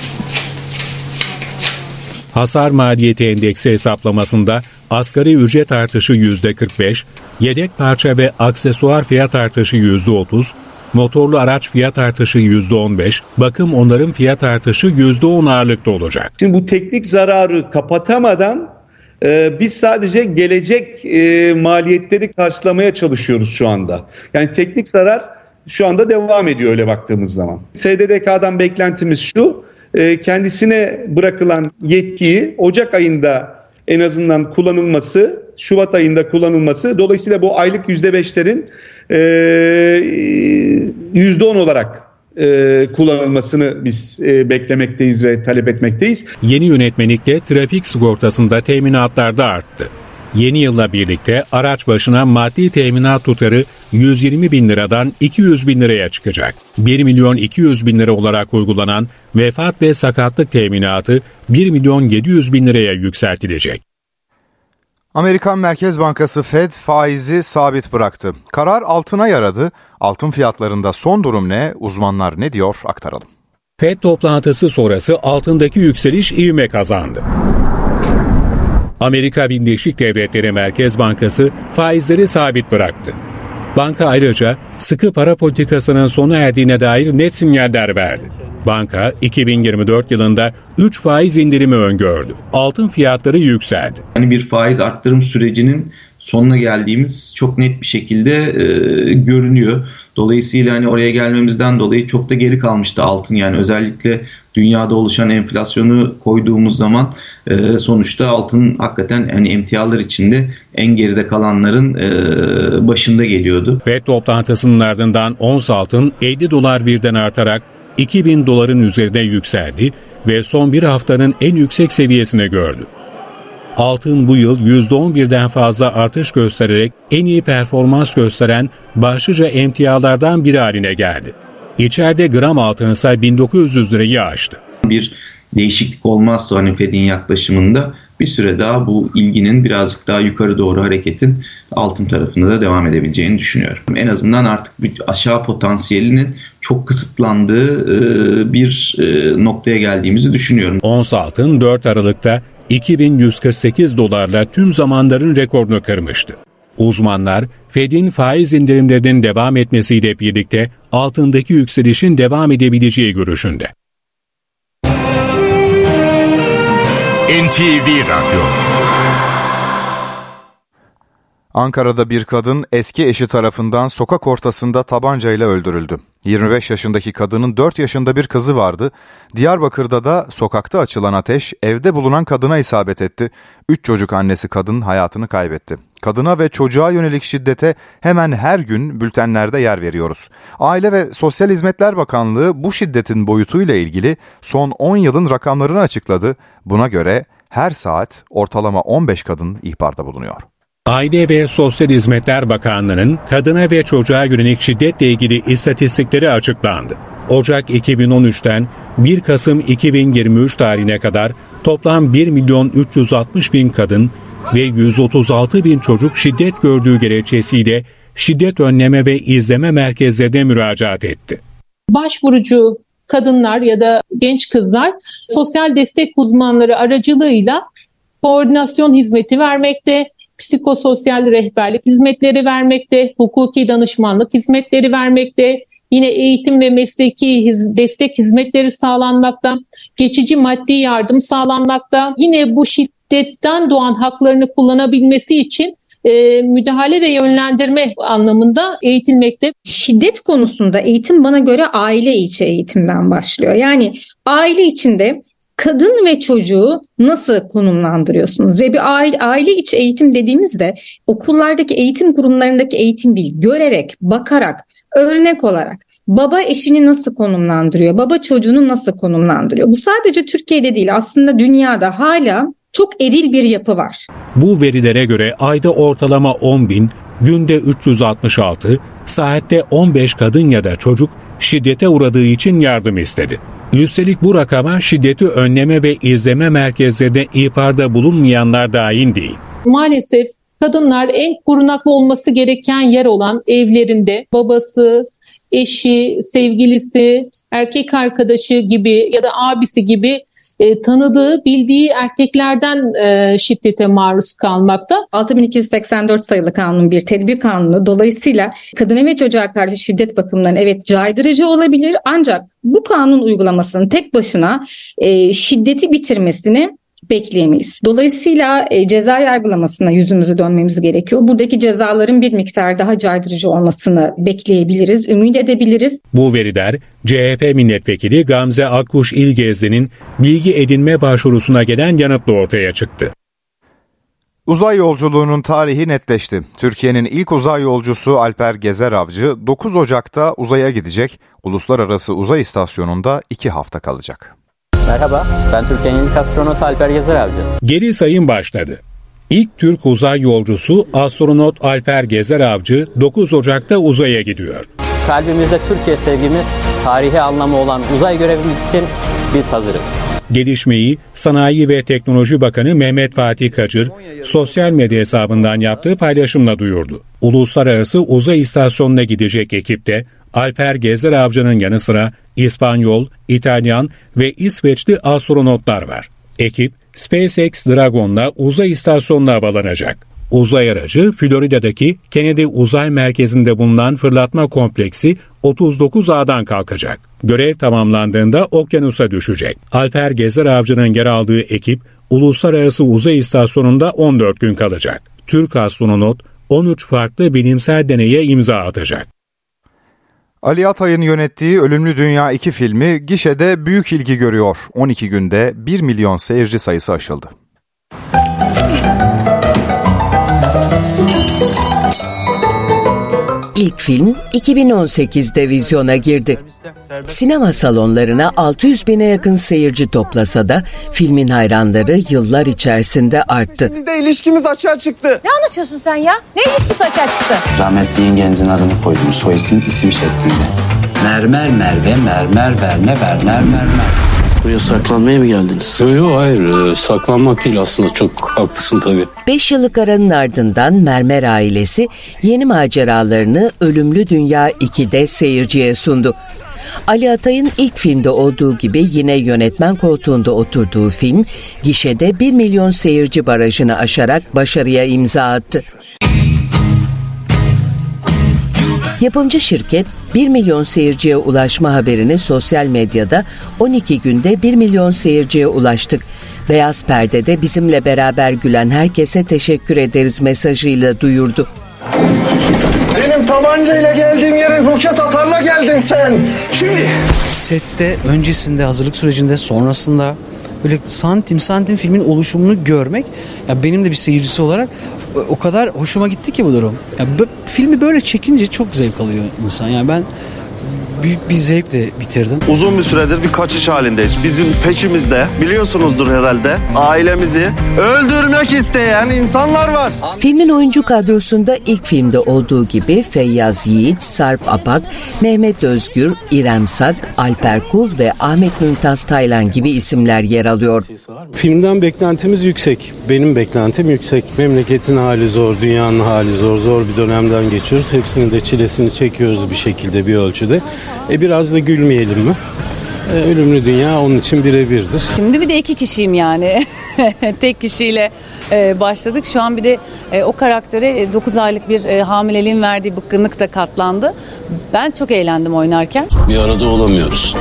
Hasar maliyeti endeksi hesaplamasında asgari ücret artışı %45, yedek parça ve aksesuar fiyat artışı %30, motorlu araç fiyat artışı %15, bakım onarım fiyat artışı %10 ağırlıkta olacak. Şimdi bu teknik zararı kapatamadan biz sadece gelecek e, maliyetleri karşılamaya çalışıyoruz şu anda. Yani teknik zarar şu anda devam ediyor öyle baktığımız zaman. SDDK'dan beklentimiz şu, e, kendisine bırakılan yetkiyi Ocak ayında en azından kullanılması, Şubat ayında kullanılması. Dolayısıyla bu aylık %5'lerin e, %10 olarak e, kullanılmasını biz e, beklemekteyiz ve talep etmekteyiz. Yeni yönetmelikte trafik sigortasında teminatlar da arttı. Yeni yılla birlikte araç başına maddi teminat tutarı 120 bin liradan 200 bin liraya çıkacak. 1 milyon 200 bin lira olarak uygulanan vefat ve sakatlık teminatı 1 milyon 700 bin liraya yükseltilecek. Amerikan Merkez Bankası Fed faizi sabit bıraktı. Karar altına yaradı. Altın fiyatlarında son durum ne? Uzmanlar ne diyor? Aktaralım. Fed toplantısı sonrası altındaki yükseliş ivme kazandı. Amerika Birleşik Devletleri Merkez Bankası faizleri sabit bıraktı. Banka ayrıca sıkı para politikasının sona erdiğine dair net sinyaller verdi. Banka 2024 yılında 3 faiz indirimi öngördü. Altın fiyatları yükseldi. Hani bir faiz arttırım sürecinin sonuna geldiğimiz çok net bir şekilde e, görünüyor. Dolayısıyla hani oraya gelmemizden dolayı çok da geri kalmıştı altın yani özellikle dünyada oluşan enflasyonu koyduğumuz zaman e, sonuçta altın hakikaten hani emtialar içinde en geride kalanların e, başında geliyordu. FED toplantısının ardından ons altın 50 dolar birden artarak 2000 doların üzerine yükseldi ve son bir haftanın en yüksek seviyesine gördü. Altın bu yıl %11'den fazla artış göstererek en iyi performans gösteren başlıca emtialardan biri haline geldi. İçeride gram altın ise 1900 lirayı aştı. Bir değişiklik olmazsa hani Fed'in yaklaşımında bir süre daha bu ilginin birazcık daha yukarı doğru hareketin altın tarafında da devam edebileceğini düşünüyorum. En azından artık bir aşağı potansiyelinin çok kısıtlandığı bir noktaya geldiğimizi düşünüyorum. Ons altın 4 Aralık'ta 2148 dolarla tüm zamanların rekorunu kırmıştı. Uzmanlar Fed'in faiz indirimlerinin devam etmesiyle birlikte altındaki yükselişin devam edebileceği görüşünde. NTV Radyo Ankara'da bir kadın eski eşi tarafından sokak ortasında tabancayla öldürüldü. 25 yaşındaki kadının 4 yaşında bir kızı vardı. Diyarbakır'da da sokakta açılan ateş evde bulunan kadına isabet etti. 3 çocuk annesi kadın hayatını kaybetti. Kadına ve çocuğa yönelik şiddete hemen her gün bültenlerde yer veriyoruz. Aile ve Sosyal Hizmetler Bakanlığı bu şiddetin boyutuyla ilgili son 10 yılın rakamlarını açıkladı. Buna göre her saat ortalama 15 kadın ihbarda bulunuyor. Aile ve Sosyal Hizmetler Bakanlığı'nın kadına ve çocuğa yönelik şiddetle ilgili istatistikleri açıklandı. Ocak 2013'ten 1 Kasım 2023 tarihine kadar toplam 1 milyon 360 bin kadın ve 136 bin çocuk şiddet gördüğü gerekçesiyle şiddet önleme ve izleme merkezlerine müracaat etti. Başvurucu kadınlar ya da genç kızlar sosyal destek uzmanları aracılığıyla koordinasyon hizmeti vermekte, psikososyal rehberlik hizmetleri vermekte, hukuki danışmanlık hizmetleri vermekte, yine eğitim ve mesleki hiz destek hizmetleri sağlanmakta, geçici maddi yardım sağlanmakta. Yine bu şiddetten doğan haklarını kullanabilmesi için e, müdahale ve yönlendirme anlamında eğitilmekte. Şiddet konusunda eğitim bana göre aile içi eğitimden başlıyor. Yani aile içinde kadın ve çocuğu nasıl konumlandırıyorsunuz? Ve bir aile, aile içi eğitim dediğimizde okullardaki eğitim kurumlarındaki eğitim değil, görerek, bakarak, örnek olarak baba eşini nasıl konumlandırıyor, baba çocuğunu nasıl konumlandırıyor? Bu sadece Türkiye'de değil aslında dünyada hala çok eril bir yapı var. Bu verilere göre ayda ortalama 10 bin, günde 366, saatte 15 kadın ya da çocuk şiddete uğradığı için yardım istedi. Üstelik bu rakama şiddeti önleme ve izleme merkezlerinde ihbarda bulunmayanlar dahil değil. Maalesef kadınlar en korunaklı olması gereken yer olan evlerinde babası, eşi, sevgilisi, erkek arkadaşı gibi ya da abisi gibi e, tanıdığı, bildiği erkeklerden e, şiddete maruz kalmakta. 6284 sayılı kanun bir tedbir kanunu. Dolayısıyla kadına ve çocuğa karşı şiddet bakımından evet caydırıcı olabilir ancak bu kanun uygulamasının tek başına e, şiddeti bitirmesini bekleyemeyiz. Dolayısıyla e, ceza yargılamasına yüzümüzü dönmemiz gerekiyor. Buradaki cezaların bir miktar daha caydırıcı olmasını bekleyebiliriz, ümit edebiliriz. Bu veriler CHP milletvekili Gamze Akkuş İlgezli'nin bilgi edinme başvurusuna gelen yanıtla ortaya çıktı. Uzay yolculuğunun tarihi netleşti. Türkiye'nin ilk uzay yolcusu Alper Gezer Avcı 9 Ocak'ta uzaya gidecek. Uluslararası Uzay İstasyonu'nda 2 hafta kalacak. Merhaba, ben Türkiye'nin ilk astronotu Alper Gezer Avcı. Geri sayım başladı. İlk Türk uzay yolcusu astronot Alper Gezer Avcı 9 Ocak'ta uzaya gidiyor. Kalbimizde Türkiye sevgimiz, tarihi anlamı olan uzay görevimiz için biz hazırız. Gelişmeyi Sanayi ve Teknoloji Bakanı Mehmet Fatih Kacır sosyal medya hesabından yaptığı paylaşımla duyurdu. Uluslararası Uzay İstasyonu'na gidecek ekipte Alper Gezer Avcı'nın yanı sıra İspanyol, İtalyan ve İsveçli astronotlar var. Ekip SpaceX Dragon'la uzay istasyonuna havalanacak. Uzay aracı Florida'daki Kennedy Uzay Merkezi'nde bulunan fırlatma kompleksi 39 A'dan kalkacak. Görev tamamlandığında okyanusa düşecek. Alper Gezer Avcı'nın yer aldığı ekip Uluslararası Uzay İstasyonu'nda 14 gün kalacak. Türk astronot 13 farklı bilimsel deneye imza atacak. Ali Atay'ın yönettiği Ölümlü Dünya 2 filmi gişede büyük ilgi görüyor. 12 günde 1 milyon seyirci sayısı aşıldı. İlk film 2018'de vizyona girdi. Sinema salonlarına 600 bine yakın seyirci toplasa da filmin hayranları yıllar içerisinde arttı. Bizde ilişkimiz açığa çıktı. Ne anlatıyorsun sen ya? Ne ilişkisi açığa çıktı? Rahmetli yengenizin adını koydum. Soy isim isim şeklinde. Mermer Merve, Mermer Verne, Werner Mermer. Buraya saklanmaya mı geldiniz? Yok yok hayır saklanmak değil aslında çok haklısın tabii. 5 yıllık aranın ardından Mermer ailesi yeni maceralarını Ölümlü Dünya 2'de seyirciye sundu. Ali Atay'ın ilk filmde olduğu gibi yine yönetmen koltuğunda oturduğu film gişede 1 milyon seyirci barajını aşarak başarıya imza attı. Yapımcı şirket 1 milyon seyirciye ulaşma haberini sosyal medyada 12 günde 1 milyon seyirciye ulaştık. Beyaz perdede bizimle beraber gülen herkese teşekkür ederiz mesajıyla duyurdu. Benim tabancayla geldiğim yere roket atarla geldin sen. Şimdi sette öncesinde hazırlık sürecinde sonrasında böyle santim santim filmin oluşumunu görmek ya benim de bir seyircisi olarak o kadar hoşuma gitti ki bu durum. Ya filmi böyle çekince çok zevk alıyor insan. Yani ben büyük bir zevkle bitirdim. Uzun bir süredir bir kaçış halindeyiz. Bizim peşimizde biliyorsunuzdur herhalde ailemizi öldürmek isteyen insanlar var. Filmin oyuncu kadrosunda ilk filmde olduğu gibi Feyyaz Yiğit, Sarp Apak, Mehmet Özgür, İrem Sak, Alper Kul ve Ahmet Mümtaz Taylan gibi isimler yer alıyor. Filmden beklentimiz yüksek. Benim beklentim yüksek. Memleketin hali zor, dünyanın hali zor. Zor bir dönemden geçiyoruz. Hepsinin de çilesini çekiyoruz bir şekilde, bir ölçüde. E biraz da gülmeyelim mi? E, ölümlü dünya onun için birebirdir. Şimdi bir de iki kişiyim yani. <laughs> Tek kişiyle e, başladık. Şu an bir de e, o karaktere 9 aylık bir e, hamileliğin verdiği bıkkınlık da katlandı. Ben çok eğlendim oynarken. Bir arada olamıyoruz.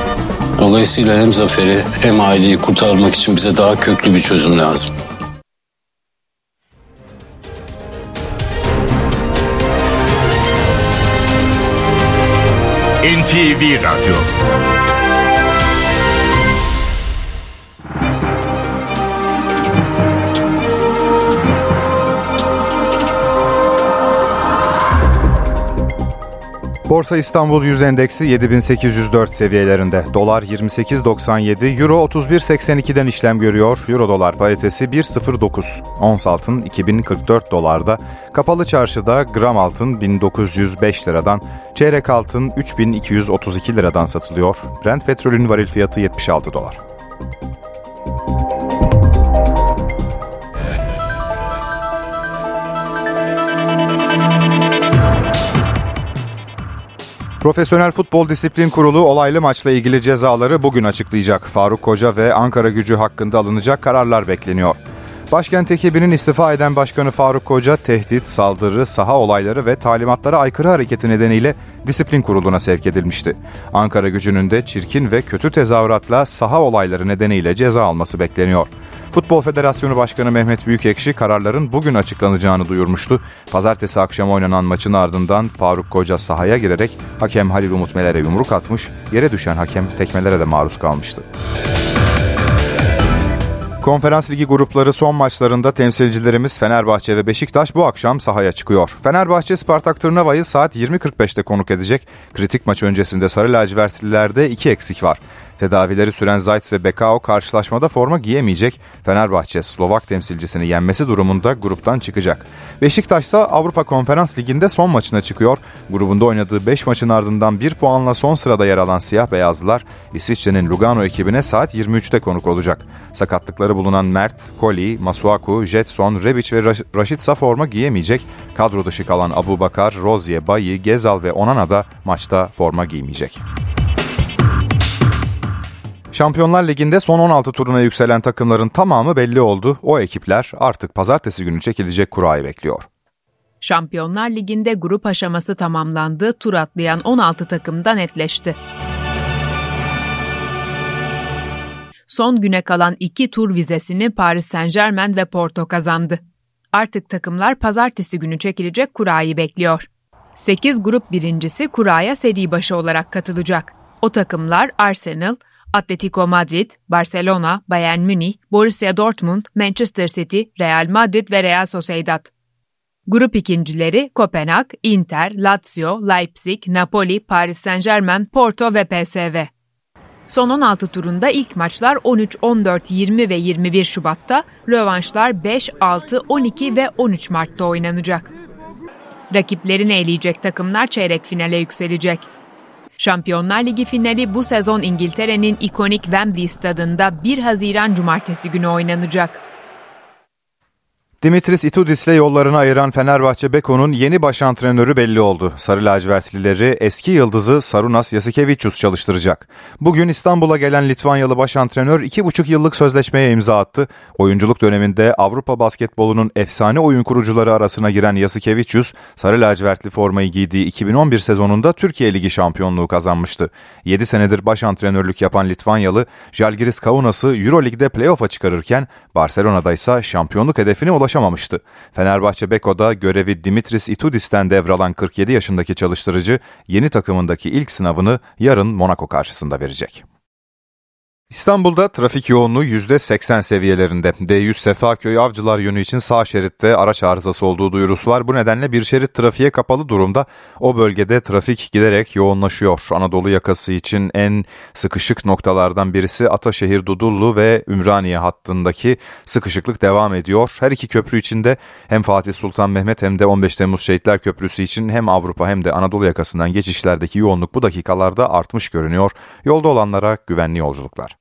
Dolayısıyla hem Zafer'i hem aileyi kurtarmak için bize daha köklü bir çözüm lazım. NTV Radyo Borsa İstanbul Yüz Endeksi 7804 seviyelerinde. Dolar 28.97, Euro 31.82'den işlem görüyor. Euro dolar paritesi 1.09. Ons altın 2044 dolarda. Kapalı çarşıda gram altın 1905 liradan, çeyrek altın 3232 liradan satılıyor. Brent petrolün varil fiyatı 76 dolar. Profesyonel Futbol Disiplin Kurulu olaylı maçla ilgili cezaları bugün açıklayacak. Faruk Koca ve Ankara gücü hakkında alınacak kararlar bekleniyor. Başkent ekibinin istifa eden Başkanı Faruk Koca tehdit, saldırı, saha olayları ve talimatlara aykırı hareketi nedeniyle disiplin kuruluna sevk edilmişti. Ankara gücünün de çirkin ve kötü tezahüratla saha olayları nedeniyle ceza alması bekleniyor. Futbol Federasyonu Başkanı Mehmet Büyükekşi kararların bugün açıklanacağını duyurmuştu. Pazartesi akşam oynanan maçın ardından Faruk Koca sahaya girerek hakem Halil Umut Meler'e yumruk atmış, yere düşen hakem tekmelere de maruz kalmıştı. Konferans Ligi grupları son maçlarında temsilcilerimiz Fenerbahçe ve Beşiktaş bu akşam sahaya çıkıyor. Fenerbahçe Spartak Tırnava'yı saat 20.45'te konuk edecek. Kritik maç öncesinde Sarı Lacivertlilerde iki eksik var. Tedavileri süren Zayt ve Bekao karşılaşmada forma giyemeyecek. Fenerbahçe Slovak temsilcisini yenmesi durumunda gruptan çıkacak. Beşiktaş ise Avrupa Konferans Ligi'nde son maçına çıkıyor. Grubunda oynadığı 5 maçın ardından 1 puanla son sırada yer alan siyah beyazlılar İsviçre'nin Lugano ekibine saat 23'te konuk olacak. Sakatlıkları bulunan Mert, Koli, Masuaku, Jetson, Rebic ve Raşit ise forma giyemeyecek. Kadro dışı kalan Abu Bakar, Rozier, Bayi, Gezal ve Onana da maçta forma giymeyecek. Şampiyonlar Ligi'nde son 16 turuna yükselen takımların tamamı belli oldu. O ekipler artık pazartesi günü çekilecek kurayı bekliyor. Şampiyonlar Ligi'nde grup aşaması tamamlandı, tur atlayan 16 takımda netleşti. Son güne kalan iki tur vizesini Paris Saint Germain ve Porto kazandı. Artık takımlar pazartesi günü çekilecek kurayı bekliyor. 8 grup birincisi kuraya seri başı olarak katılacak. O takımlar Arsenal, Atletico Madrid, Barcelona, Bayern Münih, Borussia Dortmund, Manchester City, Real Madrid ve Real Sociedad. Grup ikincileri Kopenhag, Inter, Lazio, Leipzig, Napoli, Paris Saint-Germain, Porto ve PSV. Son 16 turunda ilk maçlar 13, 14, 20 ve 21 Şubat'ta, rövanşlar 5, 6, 12 ve 13 Mart'ta oynanacak. Rakiplerini eleyecek takımlar çeyrek finale yükselecek. Şampiyonlar Ligi finali bu sezon İngiltere'nin ikonik Wembley stadında 1 Haziran Cumartesi günü oynanacak. Dimitris Itudis'le yollarını ayıran Fenerbahçe Beko'nun yeni baş antrenörü belli oldu. Sarı lacivertlileri eski yıldızı Sarunas Yasikevicius çalıştıracak. Bugün İstanbul'a gelen Litvanyalı baş antrenör 2,5 yıllık sözleşmeye imza attı. Oyunculuk döneminde Avrupa basketbolunun efsane oyun kurucuları arasına giren Yasikevicius, Sarı lacivertli formayı giydiği 2011 sezonunda Türkiye Ligi şampiyonluğu kazanmıştı. 7 senedir baş antrenörlük yapan Litvanyalı, Jalgiris Kaunas'ı Euroleague'de playoff'a çıkarırken Barcelona'da ise şampiyonluk hedefine ulaştı ulaşamamıştı. Fenerbahçe Beko'da görevi Dimitris Itudis'ten devralan 47 yaşındaki çalıştırıcı yeni takımındaki ilk sınavını yarın Monaco karşısında verecek. İstanbul'da trafik yoğunluğu %80 seviyelerinde. D100 Sefaköy Avcılar yönü için sağ şeritte araç arızası olduğu duyurusu var. Bu nedenle bir şerit trafiğe kapalı durumda. O bölgede trafik giderek yoğunlaşıyor. Anadolu yakası için en sıkışık noktalardan birisi Ataşehir Dudullu ve Ümraniye hattındaki sıkışıklık devam ediyor. Her iki köprü içinde hem Fatih Sultan Mehmet hem de 15 Temmuz Şehitler Köprüsü için hem Avrupa hem de Anadolu yakasından geçişlerdeki yoğunluk bu dakikalarda artmış görünüyor. Yolda olanlara güvenli yolculuklar.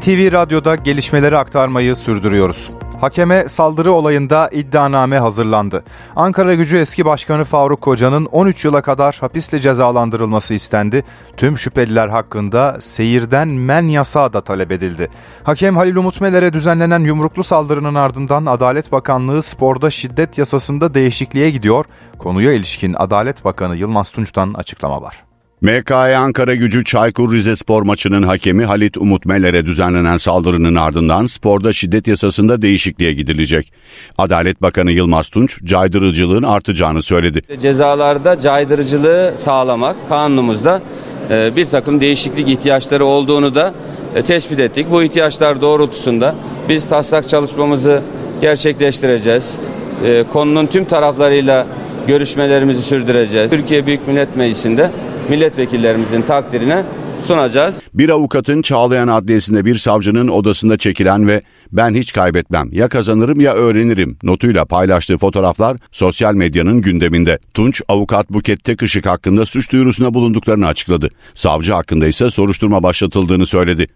NTV Radyo'da gelişmeleri aktarmayı sürdürüyoruz. Hakeme saldırı olayında iddianame hazırlandı. Ankara Gücü eski başkanı Faruk Koca'nın 13 yıla kadar hapisle cezalandırılması istendi. Tüm şüpheliler hakkında seyirden men yasağı da talep edildi. Hakem Halil Umut Meler'e düzenlenen yumruklu saldırının ardından Adalet Bakanlığı sporda şiddet yasasında değişikliğe gidiyor. Konuya ilişkin Adalet Bakanı Yılmaz Tunç'tan açıklama var. MKE Ankara gücü Çaykur Rizespor maçının hakemi Halit Umut Meler'e düzenlenen saldırının ardından sporda şiddet yasasında değişikliğe gidilecek. Adalet Bakanı Yılmaz Tunç caydırıcılığın artacağını söyledi. Cezalarda caydırıcılığı sağlamak kanunumuzda e, bir takım değişiklik ihtiyaçları olduğunu da e, tespit ettik. Bu ihtiyaçlar doğrultusunda biz taslak çalışmamızı gerçekleştireceğiz. E, konunun tüm taraflarıyla görüşmelerimizi sürdüreceğiz. Türkiye Büyük Millet Meclisi'nde milletvekillerimizin takdirine sunacağız. Bir avukatın Çağlayan Adliyesi'nde bir savcının odasında çekilen ve ben hiç kaybetmem ya kazanırım ya öğrenirim notuyla paylaştığı fotoğraflar sosyal medyanın gündeminde. Tunç avukat Buket Tekışık hakkında suç duyurusuna bulunduklarını açıkladı. Savcı hakkında ise soruşturma başlatıldığını söyledi.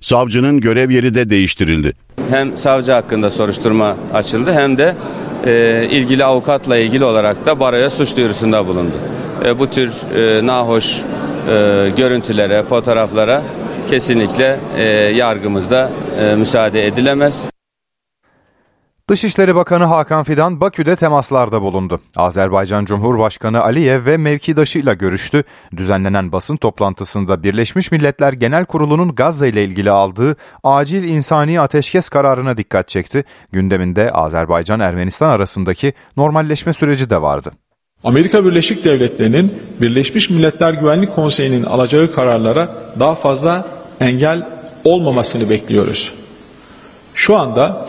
Savcının görev yeri de değiştirildi. Hem savcı hakkında soruşturma açıldı hem de e, ilgili avukatla ilgili olarak da baroya suç duyurusunda bulundu. E, bu tür e, nahoş e, görüntülere, fotoğraflara kesinlikle e, yargımızda e, müsaade edilemez. Dışişleri Bakanı Hakan Fidan Bakü'de temaslarda bulundu. Azerbaycan Cumhurbaşkanı Aliyev ve mevkidaşıyla görüştü. Düzenlenen basın toplantısında Birleşmiş Milletler Genel Kurulu'nun Gazze ile ilgili aldığı acil insani ateşkes kararına dikkat çekti. Gündeminde Azerbaycan-Ermenistan arasındaki normalleşme süreci de vardı. Amerika Birleşik Devletleri'nin Birleşmiş Milletler Güvenlik Konseyi'nin alacağı kararlara daha fazla engel olmamasını bekliyoruz. Şu anda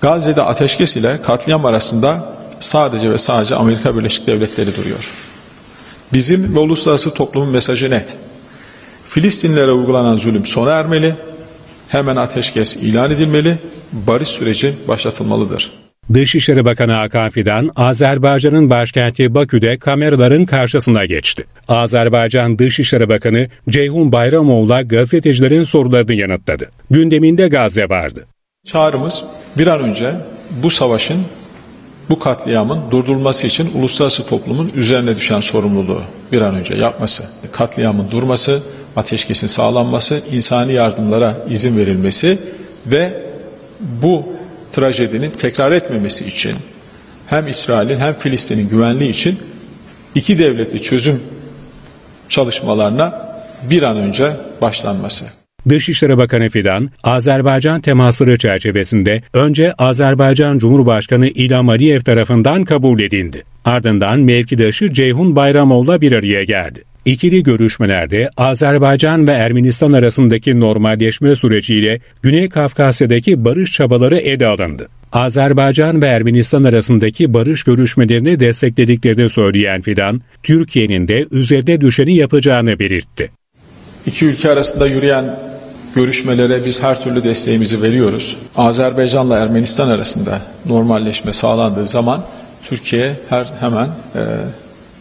Gazze'de ateşkes ile katliam arasında sadece ve sadece Amerika Birleşik Devletleri duruyor. Bizim ve uluslararası toplumun mesajı net. Filistinlere uygulanan zulüm sona ermeli, hemen ateşkes ilan edilmeli, barış süreci başlatılmalıdır. Dışişleri Bakanı Hakan Fidan, Azerbaycan'ın başkenti Bakü'de kameraların karşısına geçti. Azerbaycan Dışişleri Bakanı Ceyhun Bayramoğlu'la gazetecilerin sorularını yanıtladı. Gündeminde Gazze vardı. Çağrımız bir an önce bu savaşın bu katliamın durdurulması için uluslararası toplumun üzerine düşen sorumluluğu bir an önce yapması, katliamın durması, ateşkesin sağlanması, insani yardımlara izin verilmesi ve bu trajedinin tekrar etmemesi için hem İsrail'in hem Filistin'in güvenliği için iki devletli çözüm çalışmalarına bir an önce başlanması. Dışişleri Bakanı Fidan, Azerbaycan temasları çerçevesinde önce Azerbaycan Cumhurbaşkanı İlham Aliyev tarafından kabul edildi. Ardından mevkidaşı Ceyhun Bayramov'la bir araya geldi. İkili görüşmelerde Azerbaycan ve Ermenistan arasındaki normalleşme süreciyle Güney Kafkasya'daki barış çabaları ele alındı. Azerbaycan ve Ermenistan arasındaki barış görüşmelerini desteklediklerini söyleyen Fidan, Türkiye'nin de üzerine düşeni yapacağını belirtti. İki ülke arasında yürüyen görüşmelere biz her türlü desteğimizi veriyoruz. Azerbaycanla Ermenistan arasında normalleşme sağlandığı zaman Türkiye her hemen e,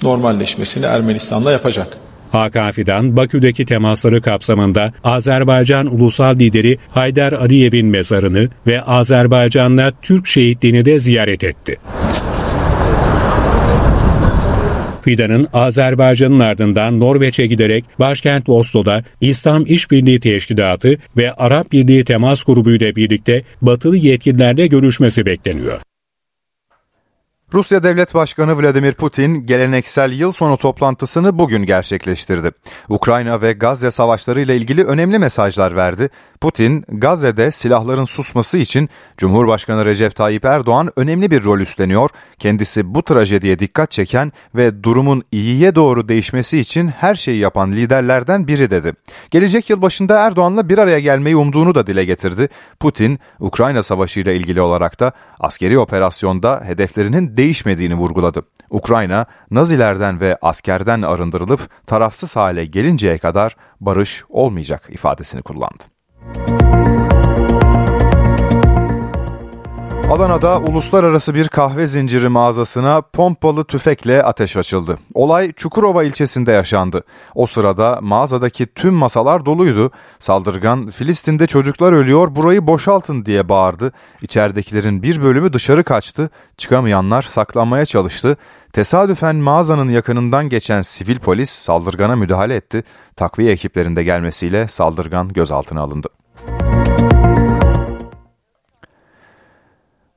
normalleşmesini Ermenistan'la yapacak. Hakan Fidan, Bakü'deki temasları kapsamında Azerbaycan ulusal lideri Haydar Aliyev'in mezarını ve Azerbaycan'la Türk şehitliğini de ziyaret etti. Fidan'ın Azerbaycan'ın ardından Norveç'e giderek başkent Oslo'da İslam İşbirliği Teşkilatı ve Arap Birliği Temas Grubu ile birlikte batılı yetkililerle görüşmesi bekleniyor. Rusya Devlet Başkanı Vladimir Putin geleneksel yıl sonu toplantısını bugün gerçekleştirdi. Ukrayna ve Gazze savaşları ile ilgili önemli mesajlar verdi. Putin, Gazze'de silahların susması için Cumhurbaşkanı Recep Tayyip Erdoğan önemli bir rol üstleniyor. Kendisi bu trajediye dikkat çeken ve durumun iyiye doğru değişmesi için her şeyi yapan liderlerden biri dedi. Gelecek yıl başında Erdoğan'la bir araya gelmeyi umduğunu da dile getirdi. Putin, Ukrayna Savaşı ile ilgili olarak da askeri operasyonda hedeflerinin değişmediğini vurguladı. Ukrayna, Nazilerden ve askerden arındırılıp tarafsız hale gelinceye kadar barış olmayacak ifadesini kullandı. Adana'da uluslararası bir kahve zinciri mağazasına pompalı tüfekle ateş açıldı. Olay Çukurova ilçesinde yaşandı. O sırada mağazadaki tüm masalar doluydu. Saldırgan Filistin'de çocuklar ölüyor burayı boşaltın diye bağırdı. İçeridekilerin bir bölümü dışarı kaçtı. Çıkamayanlar saklanmaya çalıştı. Tesadüfen mağazanın yakınından geçen sivil polis saldırgana müdahale etti. Takviye ekiplerinde gelmesiyle saldırgan gözaltına alındı.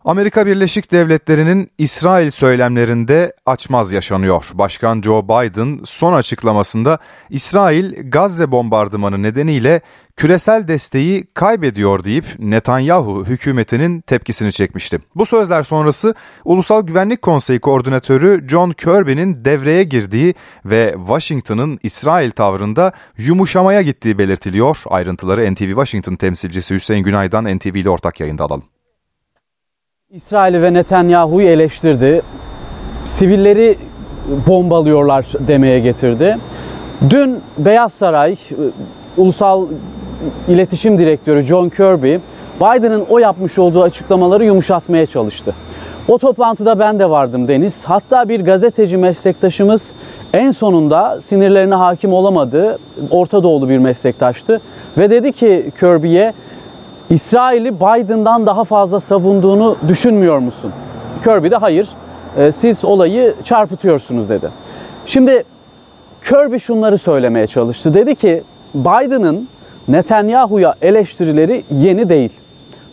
Amerika Birleşik Devletleri'nin İsrail söylemlerinde açmaz yaşanıyor. Başkan Joe Biden son açıklamasında İsrail Gazze bombardımanı nedeniyle küresel desteği kaybediyor deyip Netanyahu hükümetinin tepkisini çekmişti. Bu sözler sonrası Ulusal Güvenlik Konseyi Koordinatörü John Kirby'nin devreye girdiği ve Washington'ın İsrail tavrında yumuşamaya gittiği belirtiliyor. Ayrıntıları NTV Washington temsilcisi Hüseyin Günay'dan NTV ile ortak yayında alalım. İsrail ve Netanyahu'yu eleştirdi. Sivilleri bombalıyorlar demeye getirdi. Dün Beyaz Saray Ulusal İletişim Direktörü John Kirby Biden'ın o yapmış olduğu açıklamaları yumuşatmaya çalıştı. O toplantıda ben de vardım Deniz. Hatta bir gazeteci meslektaşımız en sonunda sinirlerine hakim olamadı. Orta Doğulu bir meslektaştı. Ve dedi ki Kirby'ye İsrail'i Biden'dan daha fazla savunduğunu düşünmüyor musun? Kirby de hayır, e, siz olayı çarpıtıyorsunuz dedi. Şimdi Kirby şunları söylemeye çalıştı. Dedi ki Biden'ın Netanyahu'ya eleştirileri yeni değil.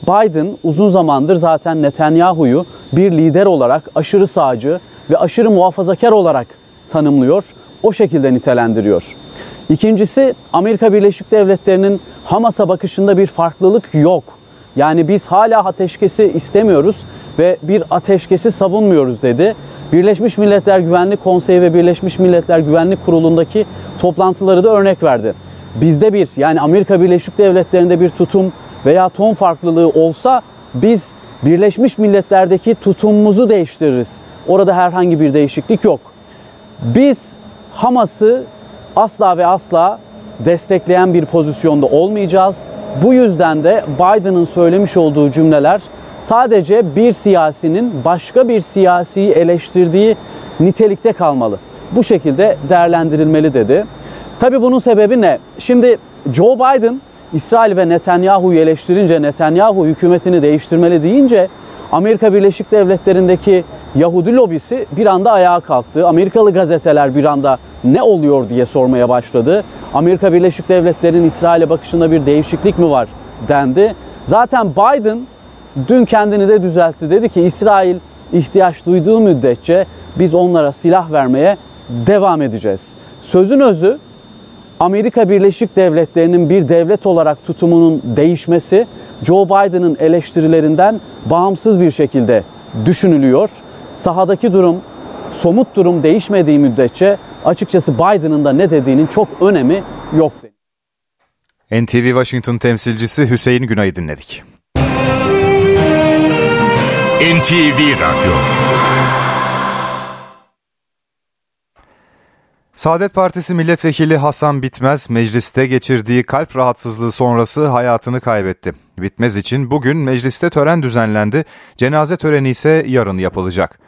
Biden uzun zamandır zaten Netanyahu'yu bir lider olarak aşırı sağcı ve aşırı muhafazakar olarak tanımlıyor, o şekilde nitelendiriyor. İkincisi Amerika Birleşik Devletleri'nin Hamas'a bakışında bir farklılık yok. Yani biz hala ateşkesi istemiyoruz ve bir ateşkesi savunmuyoruz dedi. Birleşmiş Milletler Güvenlik Konseyi ve Birleşmiş Milletler Güvenlik Kurulu'ndaki toplantıları da örnek verdi. Bizde bir yani Amerika Birleşik Devletleri'nde bir tutum veya ton farklılığı olsa biz Birleşmiş Milletler'deki tutumumuzu değiştiririz. Orada herhangi bir değişiklik yok. Biz Hamas'ı asla ve asla destekleyen bir pozisyonda olmayacağız. Bu yüzden de Biden'ın söylemiş olduğu cümleler sadece bir siyasinin başka bir siyasiyi eleştirdiği nitelikte kalmalı. Bu şekilde değerlendirilmeli dedi. Tabi bunun sebebi ne? Şimdi Joe Biden İsrail ve Netanyahu'yu eleştirince, Netanyahu hükümetini değiştirmeli deyince Amerika Birleşik Devletleri'ndeki Yahudi lobisi bir anda ayağa kalktı. Amerikalı gazeteler bir anda ne oluyor diye sormaya başladı. Amerika Birleşik Devletleri'nin İsrail'e bakışında bir değişiklik mi var dendi. Zaten Biden dün kendini de düzeltti. Dedi ki İsrail ihtiyaç duyduğu müddetçe biz onlara silah vermeye devam edeceğiz. Sözün özü Amerika Birleşik Devletleri'nin bir devlet olarak tutumunun değişmesi Joe Biden'ın eleştirilerinden bağımsız bir şekilde düşünülüyor. Sahadaki durum, somut durum değişmediği müddetçe açıkçası Biden'ın da ne dediğinin çok önemi yok. NTV Washington temsilcisi Hüseyin Günay'ı dinledik. NTV Radyo Saadet Partisi milletvekili Hasan Bitmez mecliste geçirdiği kalp rahatsızlığı sonrası hayatını kaybetti. Bitmez için bugün mecliste tören düzenlendi. Cenaze töreni ise yarın yapılacak.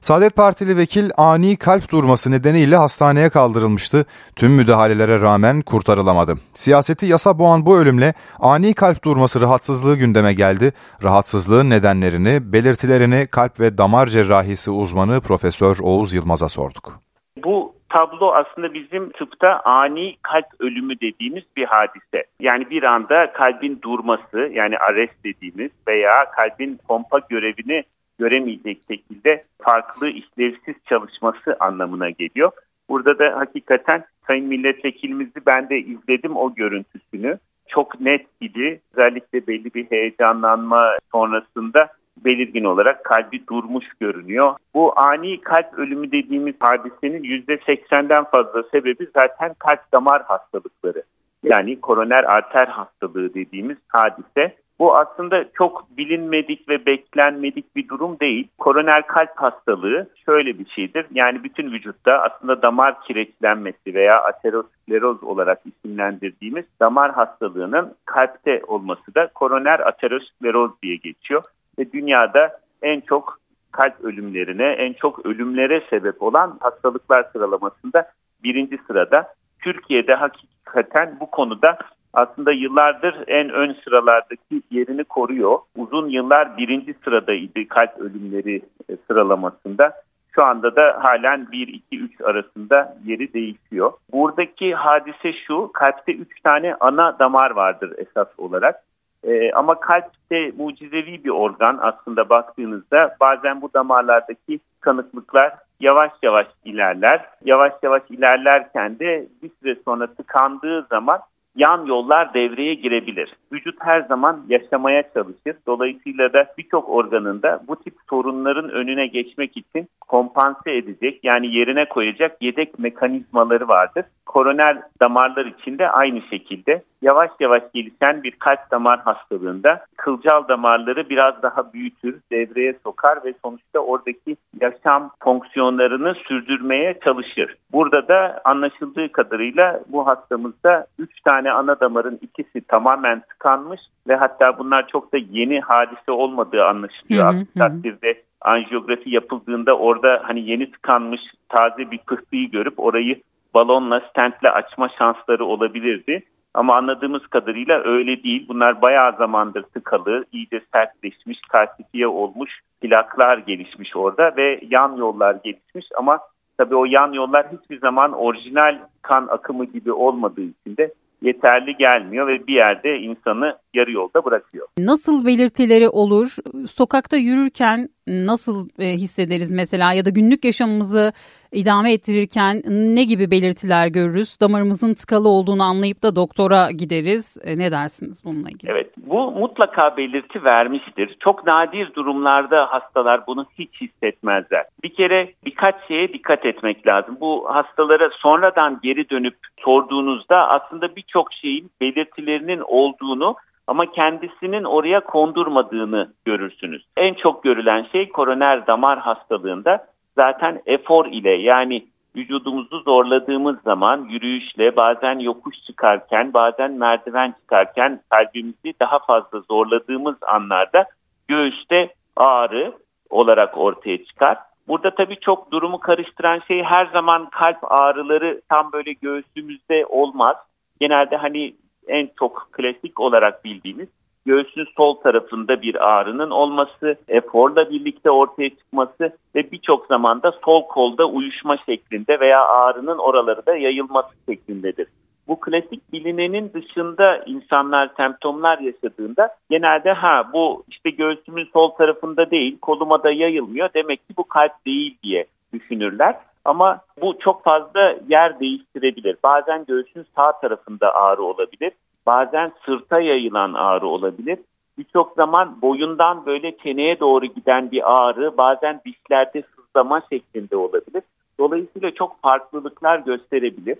Saadet Partili vekil ani kalp durması nedeniyle hastaneye kaldırılmıştı. Tüm müdahalelere rağmen kurtarılamadı. Siyaseti yasa boğan bu ölümle ani kalp durması rahatsızlığı gündeme geldi. Rahatsızlığın nedenlerini, belirtilerini kalp ve damar cerrahisi uzmanı Profesör Oğuz Yılmaz'a sorduk. Bu tablo aslında bizim tıpta ani kalp ölümü dediğimiz bir hadise. Yani bir anda kalbin durması yani arrest dediğimiz veya kalbin pompa görevini göremeyecek şekilde farklı işlevsiz çalışması anlamına geliyor. Burada da hakikaten Sayın Milletvekilimizi ben de izledim o görüntüsünü. Çok net idi. Özellikle belli bir heyecanlanma sonrasında belirgin olarak kalbi durmuş görünüyor. Bu ani kalp ölümü dediğimiz hadisenin %80'den fazla sebebi zaten kalp damar hastalıkları. Yani koroner arter hastalığı dediğimiz hadise. Bu aslında çok bilinmedik ve beklenmedik bir durum değil. Koroner kalp hastalığı şöyle bir şeydir. Yani bütün vücutta aslında damar kireçlenmesi veya ateroskleroz olarak isimlendirdiğimiz damar hastalığının kalpte olması da koroner ateroskleroz diye geçiyor. Ve dünyada en çok kalp ölümlerine, en çok ölümlere sebep olan hastalıklar sıralamasında birinci sırada. Türkiye'de hakikaten bu konuda aslında yıllardır en ön sıralardaki yerini koruyor. Uzun yıllar birinci sıradaydı kalp ölümleri e, sıralamasında. Şu anda da halen 1-2-3 arasında yeri değişiyor. Buradaki hadise şu, kalpte 3 tane ana damar vardır esas olarak. Ee, ama kalp de mucizevi bir organ aslında baktığınızda bazen bu damarlardaki kanıklıklar yavaş yavaş ilerler. Yavaş yavaş ilerlerken de bir süre sonra tıkandığı zaman yan yollar devreye girebilir. Vücut her zaman yaşamaya çalışır. Dolayısıyla da birçok organında bu tip sorunların önüne geçmek için kompanse edecek yani yerine koyacak yedek mekanizmaları vardır. Koroner damarlar için de aynı şekilde yavaş yavaş gelişen bir kalp damar hastalığında kılcal damarları biraz daha büyütür, devreye sokar ve sonuçta oradaki yaşam fonksiyonlarını sürdürmeye çalışır. Burada da anlaşıldığı kadarıyla bu hastamızda 3 tane ana damarın ikisi tamamen tıkanmış ve hatta bunlar çok da yeni hadise olmadığı anlaşılıyor. Aksi takdirde anjiyografi yapıldığında orada hani yeni tıkanmış taze bir pıhtıyı görüp orayı balonla stentle açma şansları olabilirdi. Ama anladığımız kadarıyla öyle değil. Bunlar bayağı zamandır tıkalı, iyice sertleşmiş, kalsifiye olmuş plaklar gelişmiş orada ve yan yollar gelişmiş ama tabii o yan yollar hiçbir zaman orijinal kan akımı gibi olmadığı için de yeterli gelmiyor ve bir yerde insanı yarı yolda bırakıyor. Nasıl belirtileri olur? Sokakta yürürken nasıl e, hissederiz mesela ya da günlük yaşamımızı idame ettirirken ne gibi belirtiler görürüz? Damarımızın tıkalı olduğunu anlayıp da doktora gideriz. E, ne dersiniz bununla ilgili? Evet bu mutlaka belirti vermiştir. Çok nadir durumlarda hastalar bunu hiç hissetmezler. Bir kere birkaç şeye dikkat etmek lazım. Bu hastalara sonradan geri dönüp sorduğunuzda aslında birçok şeyin belirtilerinin olduğunu ama kendisinin oraya kondurmadığını görürsünüz. En çok görülen şey koroner damar hastalığında zaten efor ile yani vücudumuzu zorladığımız zaman yürüyüşle bazen yokuş çıkarken bazen merdiven çıkarken kalbimizi daha fazla zorladığımız anlarda göğüste ağrı olarak ortaya çıkar. Burada tabii çok durumu karıştıran şey her zaman kalp ağrıları tam böyle göğsümüzde olmaz. Genelde hani en çok klasik olarak bildiğimiz göğsün sol tarafında bir ağrının olması, eforla birlikte ortaya çıkması ve birçok zamanda sol kolda uyuşma şeklinde veya ağrının oraları da yayılması şeklindedir. Bu klasik bilinenin dışında insanlar semptomlar yaşadığında genelde ha bu işte göğsümün sol tarafında değil koluma da yayılmıyor demek ki bu kalp değil diye düşünürler. Ama bu çok fazla yer değiştirebilir. Bazen göğsün sağ tarafında ağrı olabilir. Bazen sırta yayılan ağrı olabilir. Birçok zaman boyundan böyle çeneye doğru giden bir ağrı bazen dişlerde sızlama şeklinde olabilir. Dolayısıyla çok farklılıklar gösterebilir.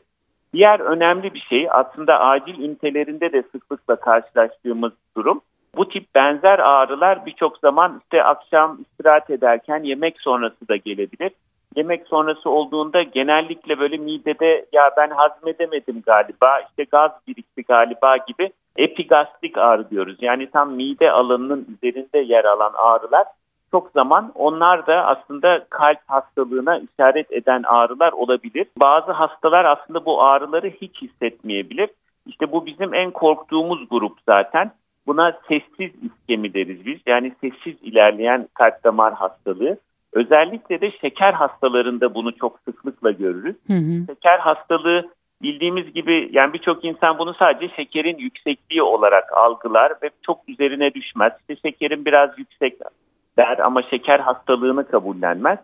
Diğer önemli bir şey aslında acil ünitelerinde de sıklıkla karşılaştığımız durum. Bu tip benzer ağrılar birçok zaman işte akşam istirahat ederken yemek sonrası da gelebilir. Yemek sonrası olduğunda genellikle böyle midede ya ben hazmedemedim galiba işte gaz birikti galiba gibi epigastrik ağrı diyoruz. Yani tam mide alanının üzerinde yer alan ağrılar çok zaman onlar da aslında kalp hastalığına işaret eden ağrılar olabilir. Bazı hastalar aslında bu ağrıları hiç hissetmeyebilir. İşte bu bizim en korktuğumuz grup zaten. Buna sessiz iskemi deriz biz. Yani sessiz ilerleyen kalp damar hastalığı. Özellikle de şeker hastalarında bunu çok sıklıkla görürüz. Hı hı. Şeker hastalığı bildiğimiz gibi yani birçok insan bunu sadece şekerin yüksekliği olarak algılar ve çok üzerine düşmez. İşte şekerin biraz yüksek der ama şeker hastalığını kabullenmez.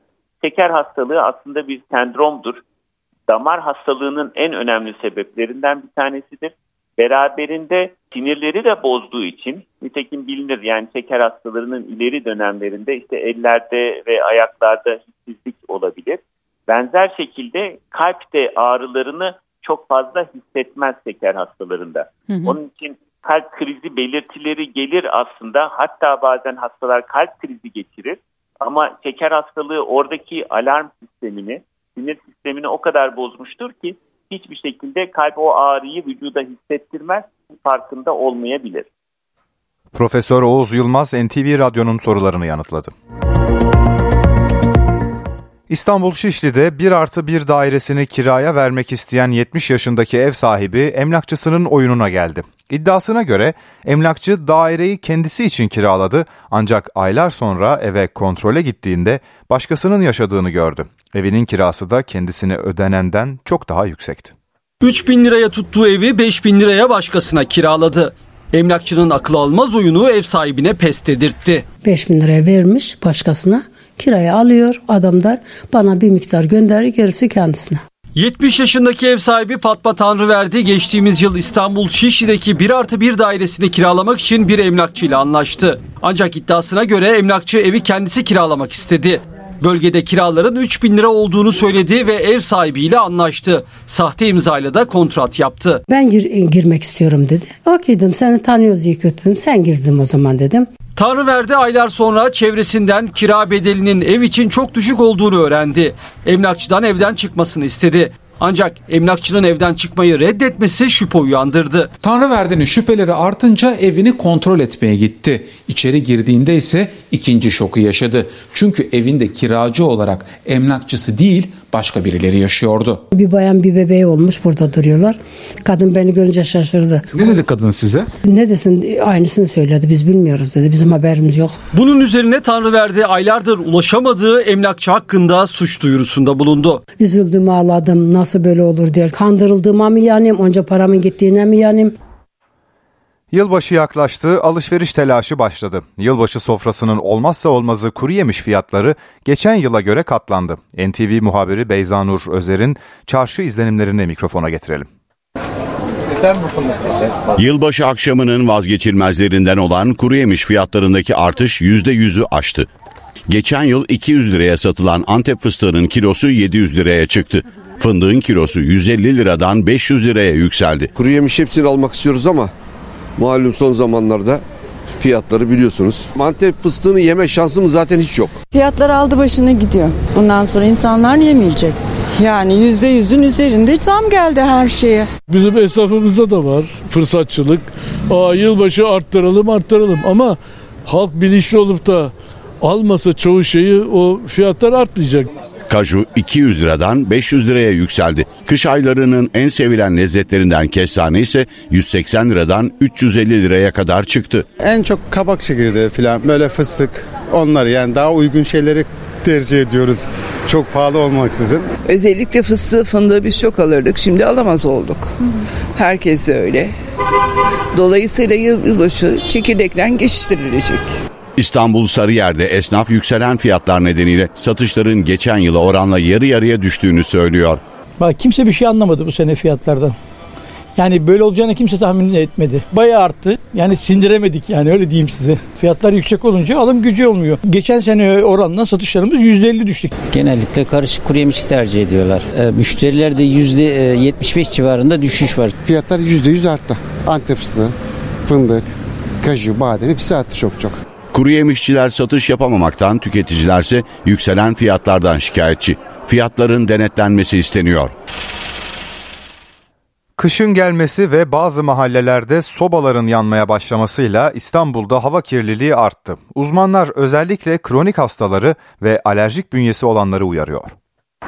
Şeker hastalığı aslında bir sendromdur. Damar hastalığının en önemli sebeplerinden bir tanesidir. Beraberinde sinirleri de bozduğu için nitekim bilinir yani şeker hastalarının ileri dönemlerinde işte ellerde ve ayaklarda hissizlik olabilir. Benzer şekilde kalp de ağrılarını çok fazla hissetmez şeker hastalarında. Hı hı. Onun için kalp krizi belirtileri gelir aslında. Hatta bazen hastalar kalp krizi geçirir. Ama şeker hastalığı oradaki alarm sistemini, sinir sistemini o kadar bozmuştur ki hiçbir şekilde kalp o ağrıyı vücuda hissettirmez, farkında olmayabilir. Profesör Oğuz Yılmaz NTV Radyo'nun sorularını yanıtladı. İstanbul Şişli'de 1 artı 1 dairesini kiraya vermek isteyen 70 yaşındaki ev sahibi emlakçısının oyununa geldi. İddiasına göre emlakçı daireyi kendisi için kiraladı ancak aylar sonra eve kontrole gittiğinde başkasının yaşadığını gördü. Evinin kirası da kendisine ödenenden çok daha yüksekti. 3 bin liraya tuttuğu evi 5 bin liraya başkasına kiraladı. Emlakçının akıl almaz oyunu ev sahibine pes dedirtti. 5 bin liraya vermiş başkasına kiraya alıyor adamlar bana bir miktar gönderir gerisi kendisine. 70 yaşındaki ev sahibi Fatma Tanrıverdi geçtiğimiz yıl İstanbul Şişli'deki 1 artı 1 dairesini kiralamak için bir emlakçıyla anlaştı. Ancak iddiasına göre emlakçı evi kendisi kiralamak istedi. Bölgede kiraların 3 bin lira olduğunu söyledi ve ev sahibiyle anlaştı. Sahte imzayla da kontrat yaptı. Ben gir, girmek istiyorum dedi. Okey dedim seni tanıyoruz iyi kötü dedim. Sen girdim o zaman dedim. Tanrıverdi aylar sonra çevresinden kira bedelinin ev için çok düşük olduğunu öğrendi. Emlakçıdan evden çıkmasını istedi. Ancak emlakçının evden çıkmayı reddetmesi şüphe uyandırdı. Tanrıverdi'nin şüpheleri artınca evini kontrol etmeye gitti. İçeri girdiğinde ise ikinci şoku yaşadı. Çünkü evinde kiracı olarak emlakçısı değil başka birileri yaşıyordu. Bir bayan bir bebeği olmuş burada duruyorlar. Kadın beni görünce şaşırdı. Ne dedi kadın size? Ne desin aynısını söyledi biz bilmiyoruz dedi bizim haberimiz yok. Bunun üzerine Tanrıverdi aylardır ulaşamadığı emlakçı hakkında suç duyurusunda bulundu. Üzüldüm ağladım nasıl böyle olur diye. Kandırıldığıma mı yanayım onca paramın gittiğine mi yanayım? Yılbaşı yaklaştı, alışveriş telaşı başladı. Yılbaşı sofrasının olmazsa olmazı kuru yemiş fiyatları geçen yıla göre katlandı. NTV muhabiri Beyza Nur Özer'in çarşı izlenimlerini mikrofona getirelim. Yılbaşı akşamının vazgeçilmezlerinden olan kuru yemiş fiyatlarındaki artış %100'ü aştı. Geçen yıl 200 liraya satılan Antep fıstığının kilosu 700 liraya çıktı. Fındığın kilosu 150 liradan 500 liraya yükseldi. Kuru yemiş hepsini almak istiyoruz ama Malum son zamanlarda fiyatları biliyorsunuz. Antep fıstığını yeme şansımız zaten hiç yok. Fiyatlar aldı başını gidiyor. Bundan sonra insanlar yemeyecek. Yani yüzde yüzün üzerinde zam geldi her şeye. Bizim esnafımızda da var fırsatçılık. Aa, yılbaşı arttıralım arttıralım ama halk bilinçli olup da almasa çoğu şeyi o fiyatlar artmayacak. Kaju 200 liradan 500 liraya yükseldi. Kış aylarının en sevilen lezzetlerinden kestane ise 180 liradan 350 liraya kadar çıktı. En çok kabak çekirdeği falan böyle fıstık onlar yani daha uygun şeyleri tercih ediyoruz. Çok pahalı olmaksızın. Özellikle fıstığı fındığı biz çok alırdık. Şimdi alamaz olduk. Herkes de öyle. Dolayısıyla yılbaşı çekirdekle geçiştirilecek. İstanbul Sarıyer'de esnaf yükselen fiyatlar nedeniyle satışların geçen yıla oranla yarı yarıya düştüğünü söylüyor. Bak kimse bir şey anlamadı bu sene fiyatlardan. Yani böyle olacağını kimse tahmin etmedi. Bayağı arttı. Yani sindiremedik yani öyle diyeyim size. Fiyatlar yüksek olunca alım gücü olmuyor. Geçen sene oranla satışlarımız %50 düştü. Genellikle karışık kuru yemiş tercih ediyorlar. E, müşterilerde %75 civarında düşüş var. Fiyatlar %100 arttı. Antep fıstığı, fındık, kaju, badem hepsi arttı çok çok. Kuru yemişçiler satış yapamamaktan, tüketicilerse yükselen fiyatlardan şikayetçi. Fiyatların denetlenmesi isteniyor. Kışın gelmesi ve bazı mahallelerde sobaların yanmaya başlamasıyla İstanbul'da hava kirliliği arttı. Uzmanlar özellikle kronik hastaları ve alerjik bünyesi olanları uyarıyor.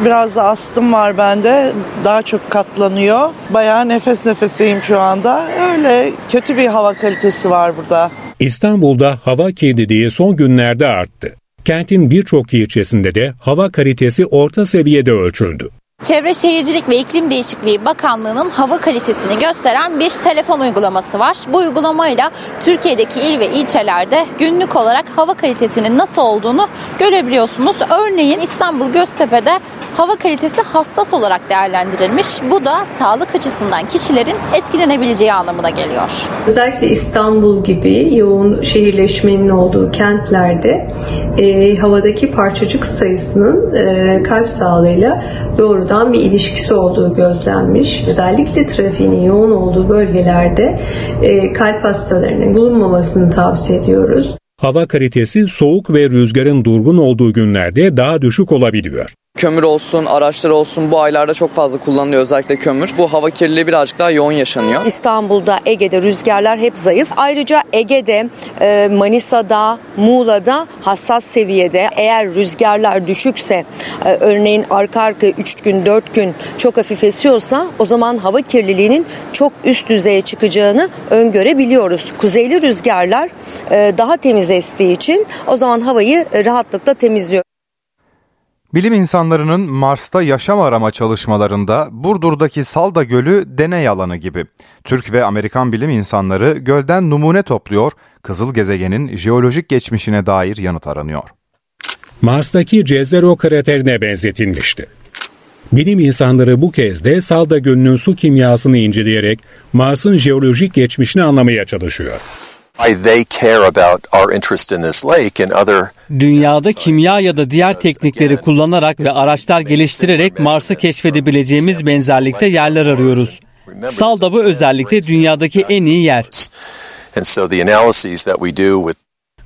Biraz da astım var bende. Daha çok katlanıyor. Bayağı nefes nefeseyim şu anda. Öyle kötü bir hava kalitesi var burada. İstanbul'da hava kirliliği son günlerde arttı. Kentin birçok ilçesinde de hava kalitesi orta seviyede ölçüldü. Çevre Şehircilik ve İklim Değişikliği Bakanlığı'nın hava kalitesini gösteren bir telefon uygulaması var. Bu uygulamayla Türkiye'deki il ve ilçelerde günlük olarak hava kalitesinin nasıl olduğunu görebiliyorsunuz. Örneğin İstanbul Göztepe'de hava kalitesi hassas olarak değerlendirilmiş. Bu da sağlık açısından kişilerin etkilenebileceği anlamına geliyor. Özellikle İstanbul gibi yoğun şehirleşmenin olduğu kentlerde e, havadaki parçacık sayısının e, kalp sağlığıyla doğrudan bir ilişkisi olduğu gözlenmiş. Özellikle trafiğin yoğun olduğu bölgelerde e, kalp hastalarının bulunmamasını tavsiye ediyoruz. Hava kalitesi soğuk ve rüzgarın durgun olduğu günlerde daha düşük olabiliyor. Kömür olsun, araçlar olsun bu aylarda çok fazla kullanılıyor özellikle kömür. Bu hava kirliliği birazcık daha yoğun yaşanıyor. İstanbul'da, Ege'de rüzgarlar hep zayıf. Ayrıca Ege'de, e, Manisa'da, Muğla'da hassas seviyede. Eğer rüzgarlar düşükse, e, örneğin arka arka 3 gün, 4 gün çok hafif esiyorsa o zaman hava kirliliğinin çok üst düzeye çıkacağını öngörebiliyoruz. Kuzeyli rüzgarlar e, daha temiz estiği için o zaman havayı rahatlıkla temizliyor. Bilim insanlarının Mars'ta yaşam arama çalışmalarında Burdur'daki Salda Gölü deney alanı gibi. Türk ve Amerikan bilim insanları gölden numune topluyor, kızıl gezegenin jeolojik geçmişine dair yanıt aranıyor. Mars'taki Jezero kraterine benzetilmişti. Bilim insanları bu kez de Salda Gölü'nün su kimyasını inceleyerek Mars'ın jeolojik geçmişini anlamaya çalışıyor. Dünyada kimya ya da diğer teknikleri kullanarak ve araçlar geliştirerek Mars'ı keşfedebileceğimiz benzerlikte yerler arıyoruz. Salda bu özellikle dünyadaki en iyi yer.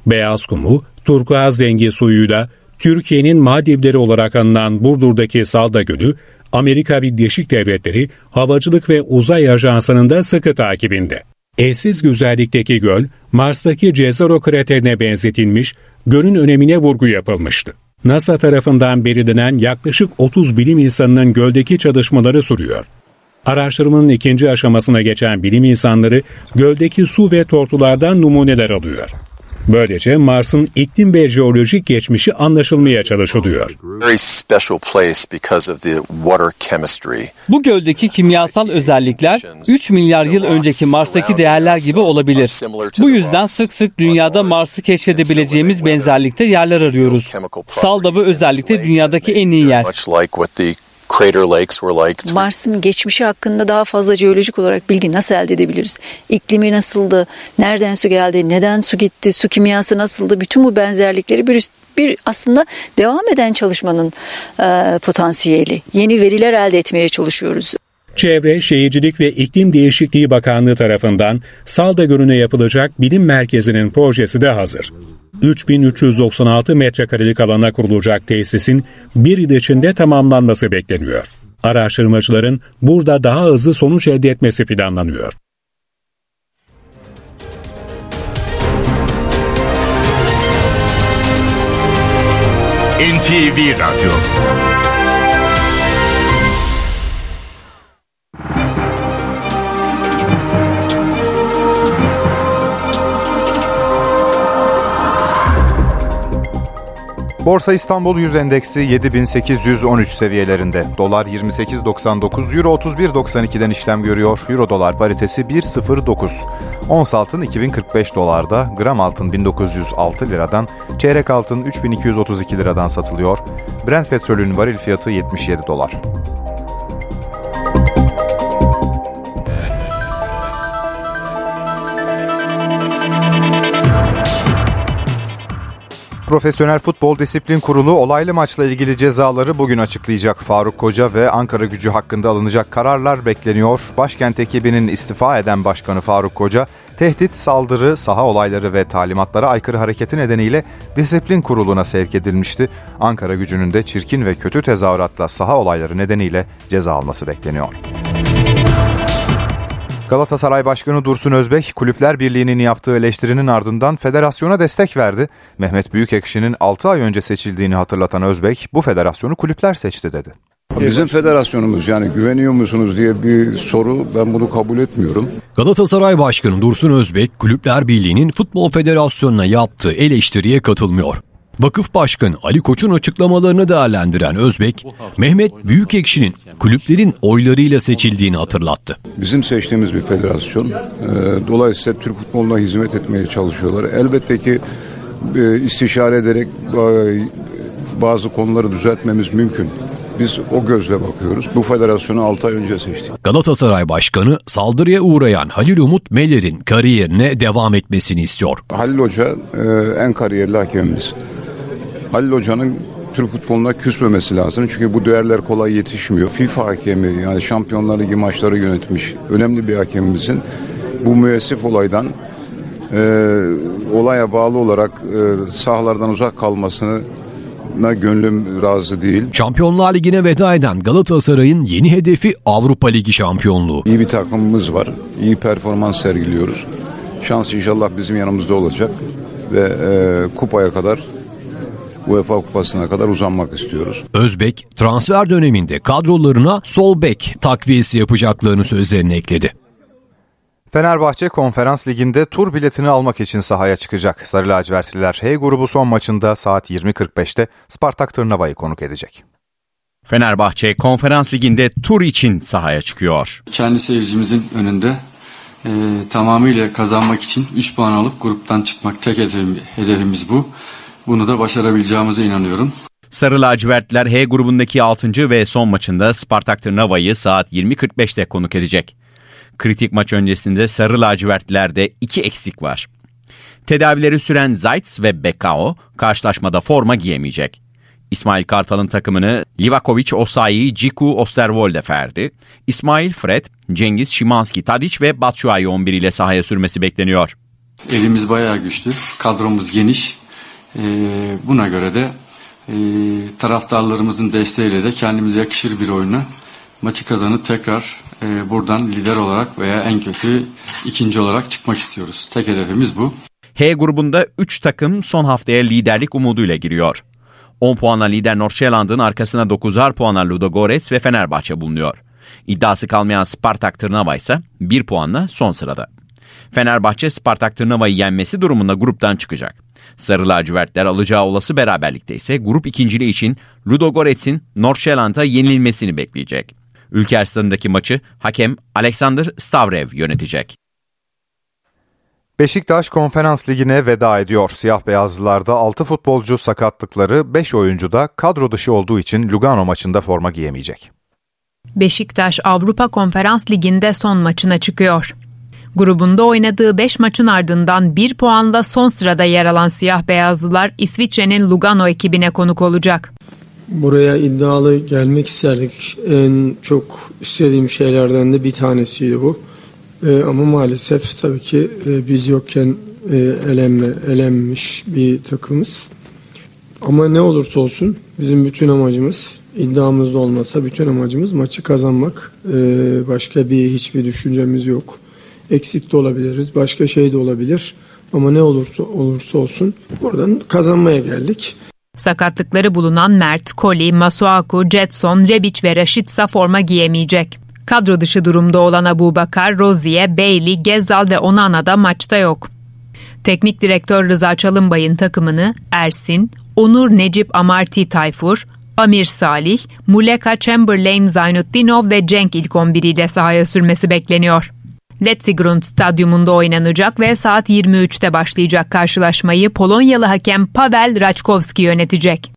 Beyaz kumu, turkuaz rengi suyuyla Türkiye'nin Maldivleri olarak anılan Burdur'daki Salda Gölü, Amerika Birleşik Devletleri Havacılık ve Uzay Ajansı'nın da sıkı takibinde. Eşsiz güzellikteki göl, Mars'taki Jezero kraterine benzetilmiş, gölün önemine vurgu yapılmıştı. NASA tarafından belirlenen yaklaşık 30 bilim insanının göldeki çalışmaları sürüyor. Araştırmanın ikinci aşamasına geçen bilim insanları göldeki su ve tortulardan numuneler alıyor. Böylece Mars'ın iklim ve jeolojik geçmişi anlaşılmaya çalışılıyor. Bu göldeki kimyasal özellikler 3 milyar yıl önceki Mars'taki değerler gibi olabilir. Bu yüzden sık sık dünyada Mars'ı keşfedebileceğimiz benzerlikte yerler arıyoruz. Sal da bu özellikle dünyadaki en iyi yer. Mars'ın geçmişi hakkında daha fazla jeolojik olarak bilgi nasıl elde edebiliriz? İklimi nasıldı? Nereden su geldi? Neden su gitti? Su kimyası nasıldı? Bütün bu benzerlikleri bir bir aslında devam eden çalışmanın e, potansiyeli. Yeni veriler elde etmeye çalışıyoruz. Çevre, Şehircilik ve İklim Değişikliği Bakanlığı tarafından Salda Gölü'ne yapılacak bilim merkezinin projesi de hazır. 3396 metrekarelik alana kurulacak tesisin bir yıl içinde tamamlanması bekleniyor. Araştırmacıların burada daha hızlı sonuç elde etmesi planlanıyor. NTV Radyo Borsa İstanbul 100 endeksi 7813 seviyelerinde. Dolar 28.99, Euro 31.92'den işlem görüyor. Euro dolar paritesi 1.09. Ons altın 2045 dolarda, gram altın 1906 liradan, çeyrek altın 3232 liradan satılıyor. Brent petrolün varil fiyatı 77 dolar. Profesyonel Futbol Disiplin Kurulu olaylı maçla ilgili cezaları bugün açıklayacak. Faruk Koca ve Ankara gücü hakkında alınacak kararlar bekleniyor. Başkent ekibinin istifa eden başkanı Faruk Koca, tehdit, saldırı, saha olayları ve talimatlara aykırı hareketi nedeniyle disiplin kuruluna sevk edilmişti. Ankara gücünün de çirkin ve kötü tezahüratla saha olayları nedeniyle ceza alması bekleniyor. Galatasaray Başkanı Dursun Özbek, Kulüpler Birliği'nin yaptığı eleştirinin ardından federasyona destek verdi. Mehmet Büyükekşi'nin 6 ay önce seçildiğini hatırlatan Özbek, bu federasyonu kulüpler seçti dedi. Bizim federasyonumuz yani güveniyor musunuz diye bir soru ben bunu kabul etmiyorum. Galatasaray Başkanı Dursun Özbek, Kulüpler Birliği'nin Futbol Federasyonu'na yaptığı eleştiriye katılmıyor. Vakıf Başkanı Ali Koç'un açıklamalarını değerlendiren Özbek, Mehmet Büyükekşi'nin kulüplerin oylarıyla seçildiğini hatırlattı. Bizim seçtiğimiz bir federasyon. Dolayısıyla Türk futboluna hizmet etmeye çalışıyorlar. Elbette ki istişare ederek bazı konuları düzeltmemiz mümkün. Biz o gözle bakıyoruz. Bu federasyonu 6 ay önce seçtik. Galatasaray Başkanı saldırıya uğrayan Halil Umut Meler'in kariyerine devam etmesini istiyor. Halil Hoca en kariyerli hakemimiz. Halil Hoca'nın Türk futboluna küsmemesi lazım. Çünkü bu değerler kolay yetişmiyor. FIFA hakemi yani Şampiyonlar Ligi maçları yönetmiş önemli bir hakemimizin bu müessif olaydan e, olaya bağlı olarak e, sahalardan uzak kalmasını na gönlüm razı değil. Şampiyonlar Ligi'ne veda eden Galatasaray'ın yeni hedefi Avrupa Ligi şampiyonluğu. İyi bir takımımız var. İyi performans sergiliyoruz. Şans inşallah bizim yanımızda olacak ve e, kupaya kadar UEFA kupasına kadar uzanmak istiyoruz. Özbek transfer döneminde kadrolarına sol bek takviyesi yapacaklarını sözlerine ekledi. Fenerbahçe Konferans Ligi'nde tur biletini almak için sahaya çıkacak. Sarı lacivertliler H grubu son maçında saat 20.45'te Spartak Tırnava'yı konuk edecek. Fenerbahçe Konferans Ligi'nde tur için sahaya çıkıyor. Kendi seyircimizin önünde e, tamamıyla kazanmak için 3 puan alıp gruptan çıkmak tek hedefimiz bu. Bunu da başarabileceğimize inanıyorum. Sarı lacivertler H grubundaki 6. ve son maçında Spartak Tırnava'yı saat 20.45'te konuk edecek. Kritik maç öncesinde Sarı lacivertlerde iki eksik var. Tedavileri süren Zaitz ve Bekao karşılaşmada forma giyemeyecek. İsmail Kartal'ın takımını Livakovic, Osayi, Ciku, Osterwolde ferdi. İsmail Fred, Cengiz, Şimanski, Tadic ve Batshuayi 11 ile sahaya sürmesi bekleniyor. Elimiz bayağı güçlü, kadromuz geniş. Ee, buna göre de e, taraftarlarımızın desteğiyle de kendimize yakışır bir oyunu maçı kazanıp tekrar e, buradan lider olarak veya en kötü ikinci olarak çıkmak istiyoruz. Tek hedefimiz bu. H grubunda 3 takım son haftaya liderlik umuduyla giriyor. 10 puanla lider Nordsjælland'ın arkasına 9'ar puanla Ludogorets ve Fenerbahçe bulunuyor. İddiası kalmayan Spartak Tırnava ise 1 puanla son sırada. Fenerbahçe Spartak Tırnava'yı yenmesi durumunda gruptan çıkacak. Sarı lacivertler alacağı olası beraberlikte ise grup ikinciliği için Ludogorets'in Nordsjælland'a yenilmesini bekleyecek. Ülke stadındaki maçı hakem Alexander Stavrev yönetecek. Beşiktaş Konferans Ligi'ne veda ediyor. Siyah beyazlılarda 6 futbolcu sakatlıkları, 5 oyuncu da kadro dışı olduğu için Lugano maçında forma giyemeyecek. Beşiktaş Avrupa Konferans Ligi'nde son maçına çıkıyor. Grubunda oynadığı 5 maçın ardından 1 puanla son sırada yer alan siyah beyazlılar İsviçre'nin Lugano ekibine konuk olacak. Buraya iddialı gelmek isterdik. En çok istediğim şeylerden de bir tanesiydi bu. Ee, ama maalesef tabii ki e, biz yokken e, elemle, elenmiş bir takımız. Ama ne olursa olsun bizim bütün amacımız iddiamızda olmasa bütün amacımız maçı kazanmak. Ee, başka bir hiçbir düşüncemiz yok. Eksik de olabiliriz, başka şey de olabilir. Ama ne olursa olursa olsun buradan kazanmaya geldik. Sakatlıkları bulunan Mert, Koli, Masuaku, Jetson, Rebic ve Raşitsa forma giyemeyecek. Kadro dışı durumda olan Abu Bakar, Rozier, Bailey, Gezal ve Onana da maçta yok. Teknik direktör Rıza Çalınbay'ın takımını Ersin, Onur Necip Amarti Tayfur, Amir Salih, Muleka Chamberlain Zaynuddinov ve Cenk ilk 11 ile sahaya sürmesi bekleniyor. Letzigrund stadyumunda oynanacak ve saat 23'te başlayacak karşılaşmayı Polonyalı hakem Pavel Raczkowski yönetecek.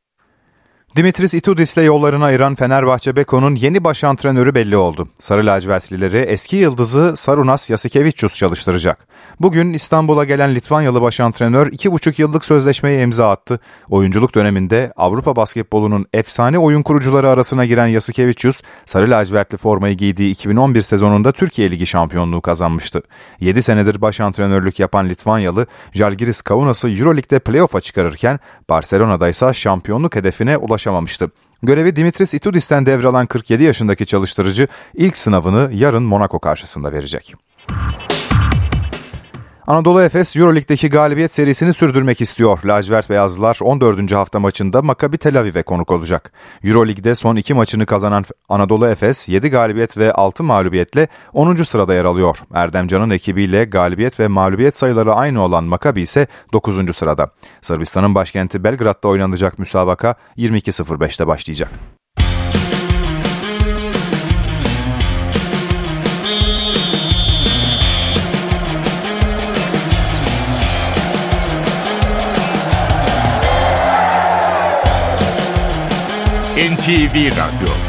Dimitris Itudis'le yollarını ayıran Fenerbahçe Beko'nun yeni baş antrenörü belli oldu. Sarı lacivertlileri eski yıldızı Sarunas Yasikevicius çalıştıracak. Bugün İstanbul'a gelen Litvanyalı baş antrenör 2,5 yıllık sözleşmeye imza attı. Oyunculuk döneminde Avrupa basketbolunun efsane oyun kurucuları arasına giren Yasikevicius, sarı lacivertli formayı giydiği 2011 sezonunda Türkiye Ligi şampiyonluğu kazanmıştı. 7 senedir baş antrenörlük yapan Litvanyalı, Jalgiris Kaunas'ı Euroleague'de playoff'a çıkarırken Barcelona'da ise şampiyonluk hedefine ulaşamamıştı. Görevi Dimitris Itudis'ten devralan 47 yaşındaki çalıştırıcı ilk sınavını yarın Monaco karşısında verecek. Anadolu Efes Euroleague'deki galibiyet serisini sürdürmek istiyor. Lacivert Beyazlılar 14. hafta maçında Maccabi Tel Aviv'e konuk olacak. Euroleague'de son iki maçını kazanan Anadolu Efes 7 galibiyet ve 6 mağlubiyetle 10. sırada yer alıyor. Erdemcan'ın ekibiyle galibiyet ve mağlubiyet sayıları aynı olan Maccabi ise 9. sırada. Sırbistan'ın başkenti Belgrad'da oynanacak müsabaka 22.05'te başlayacak. NTV Radyo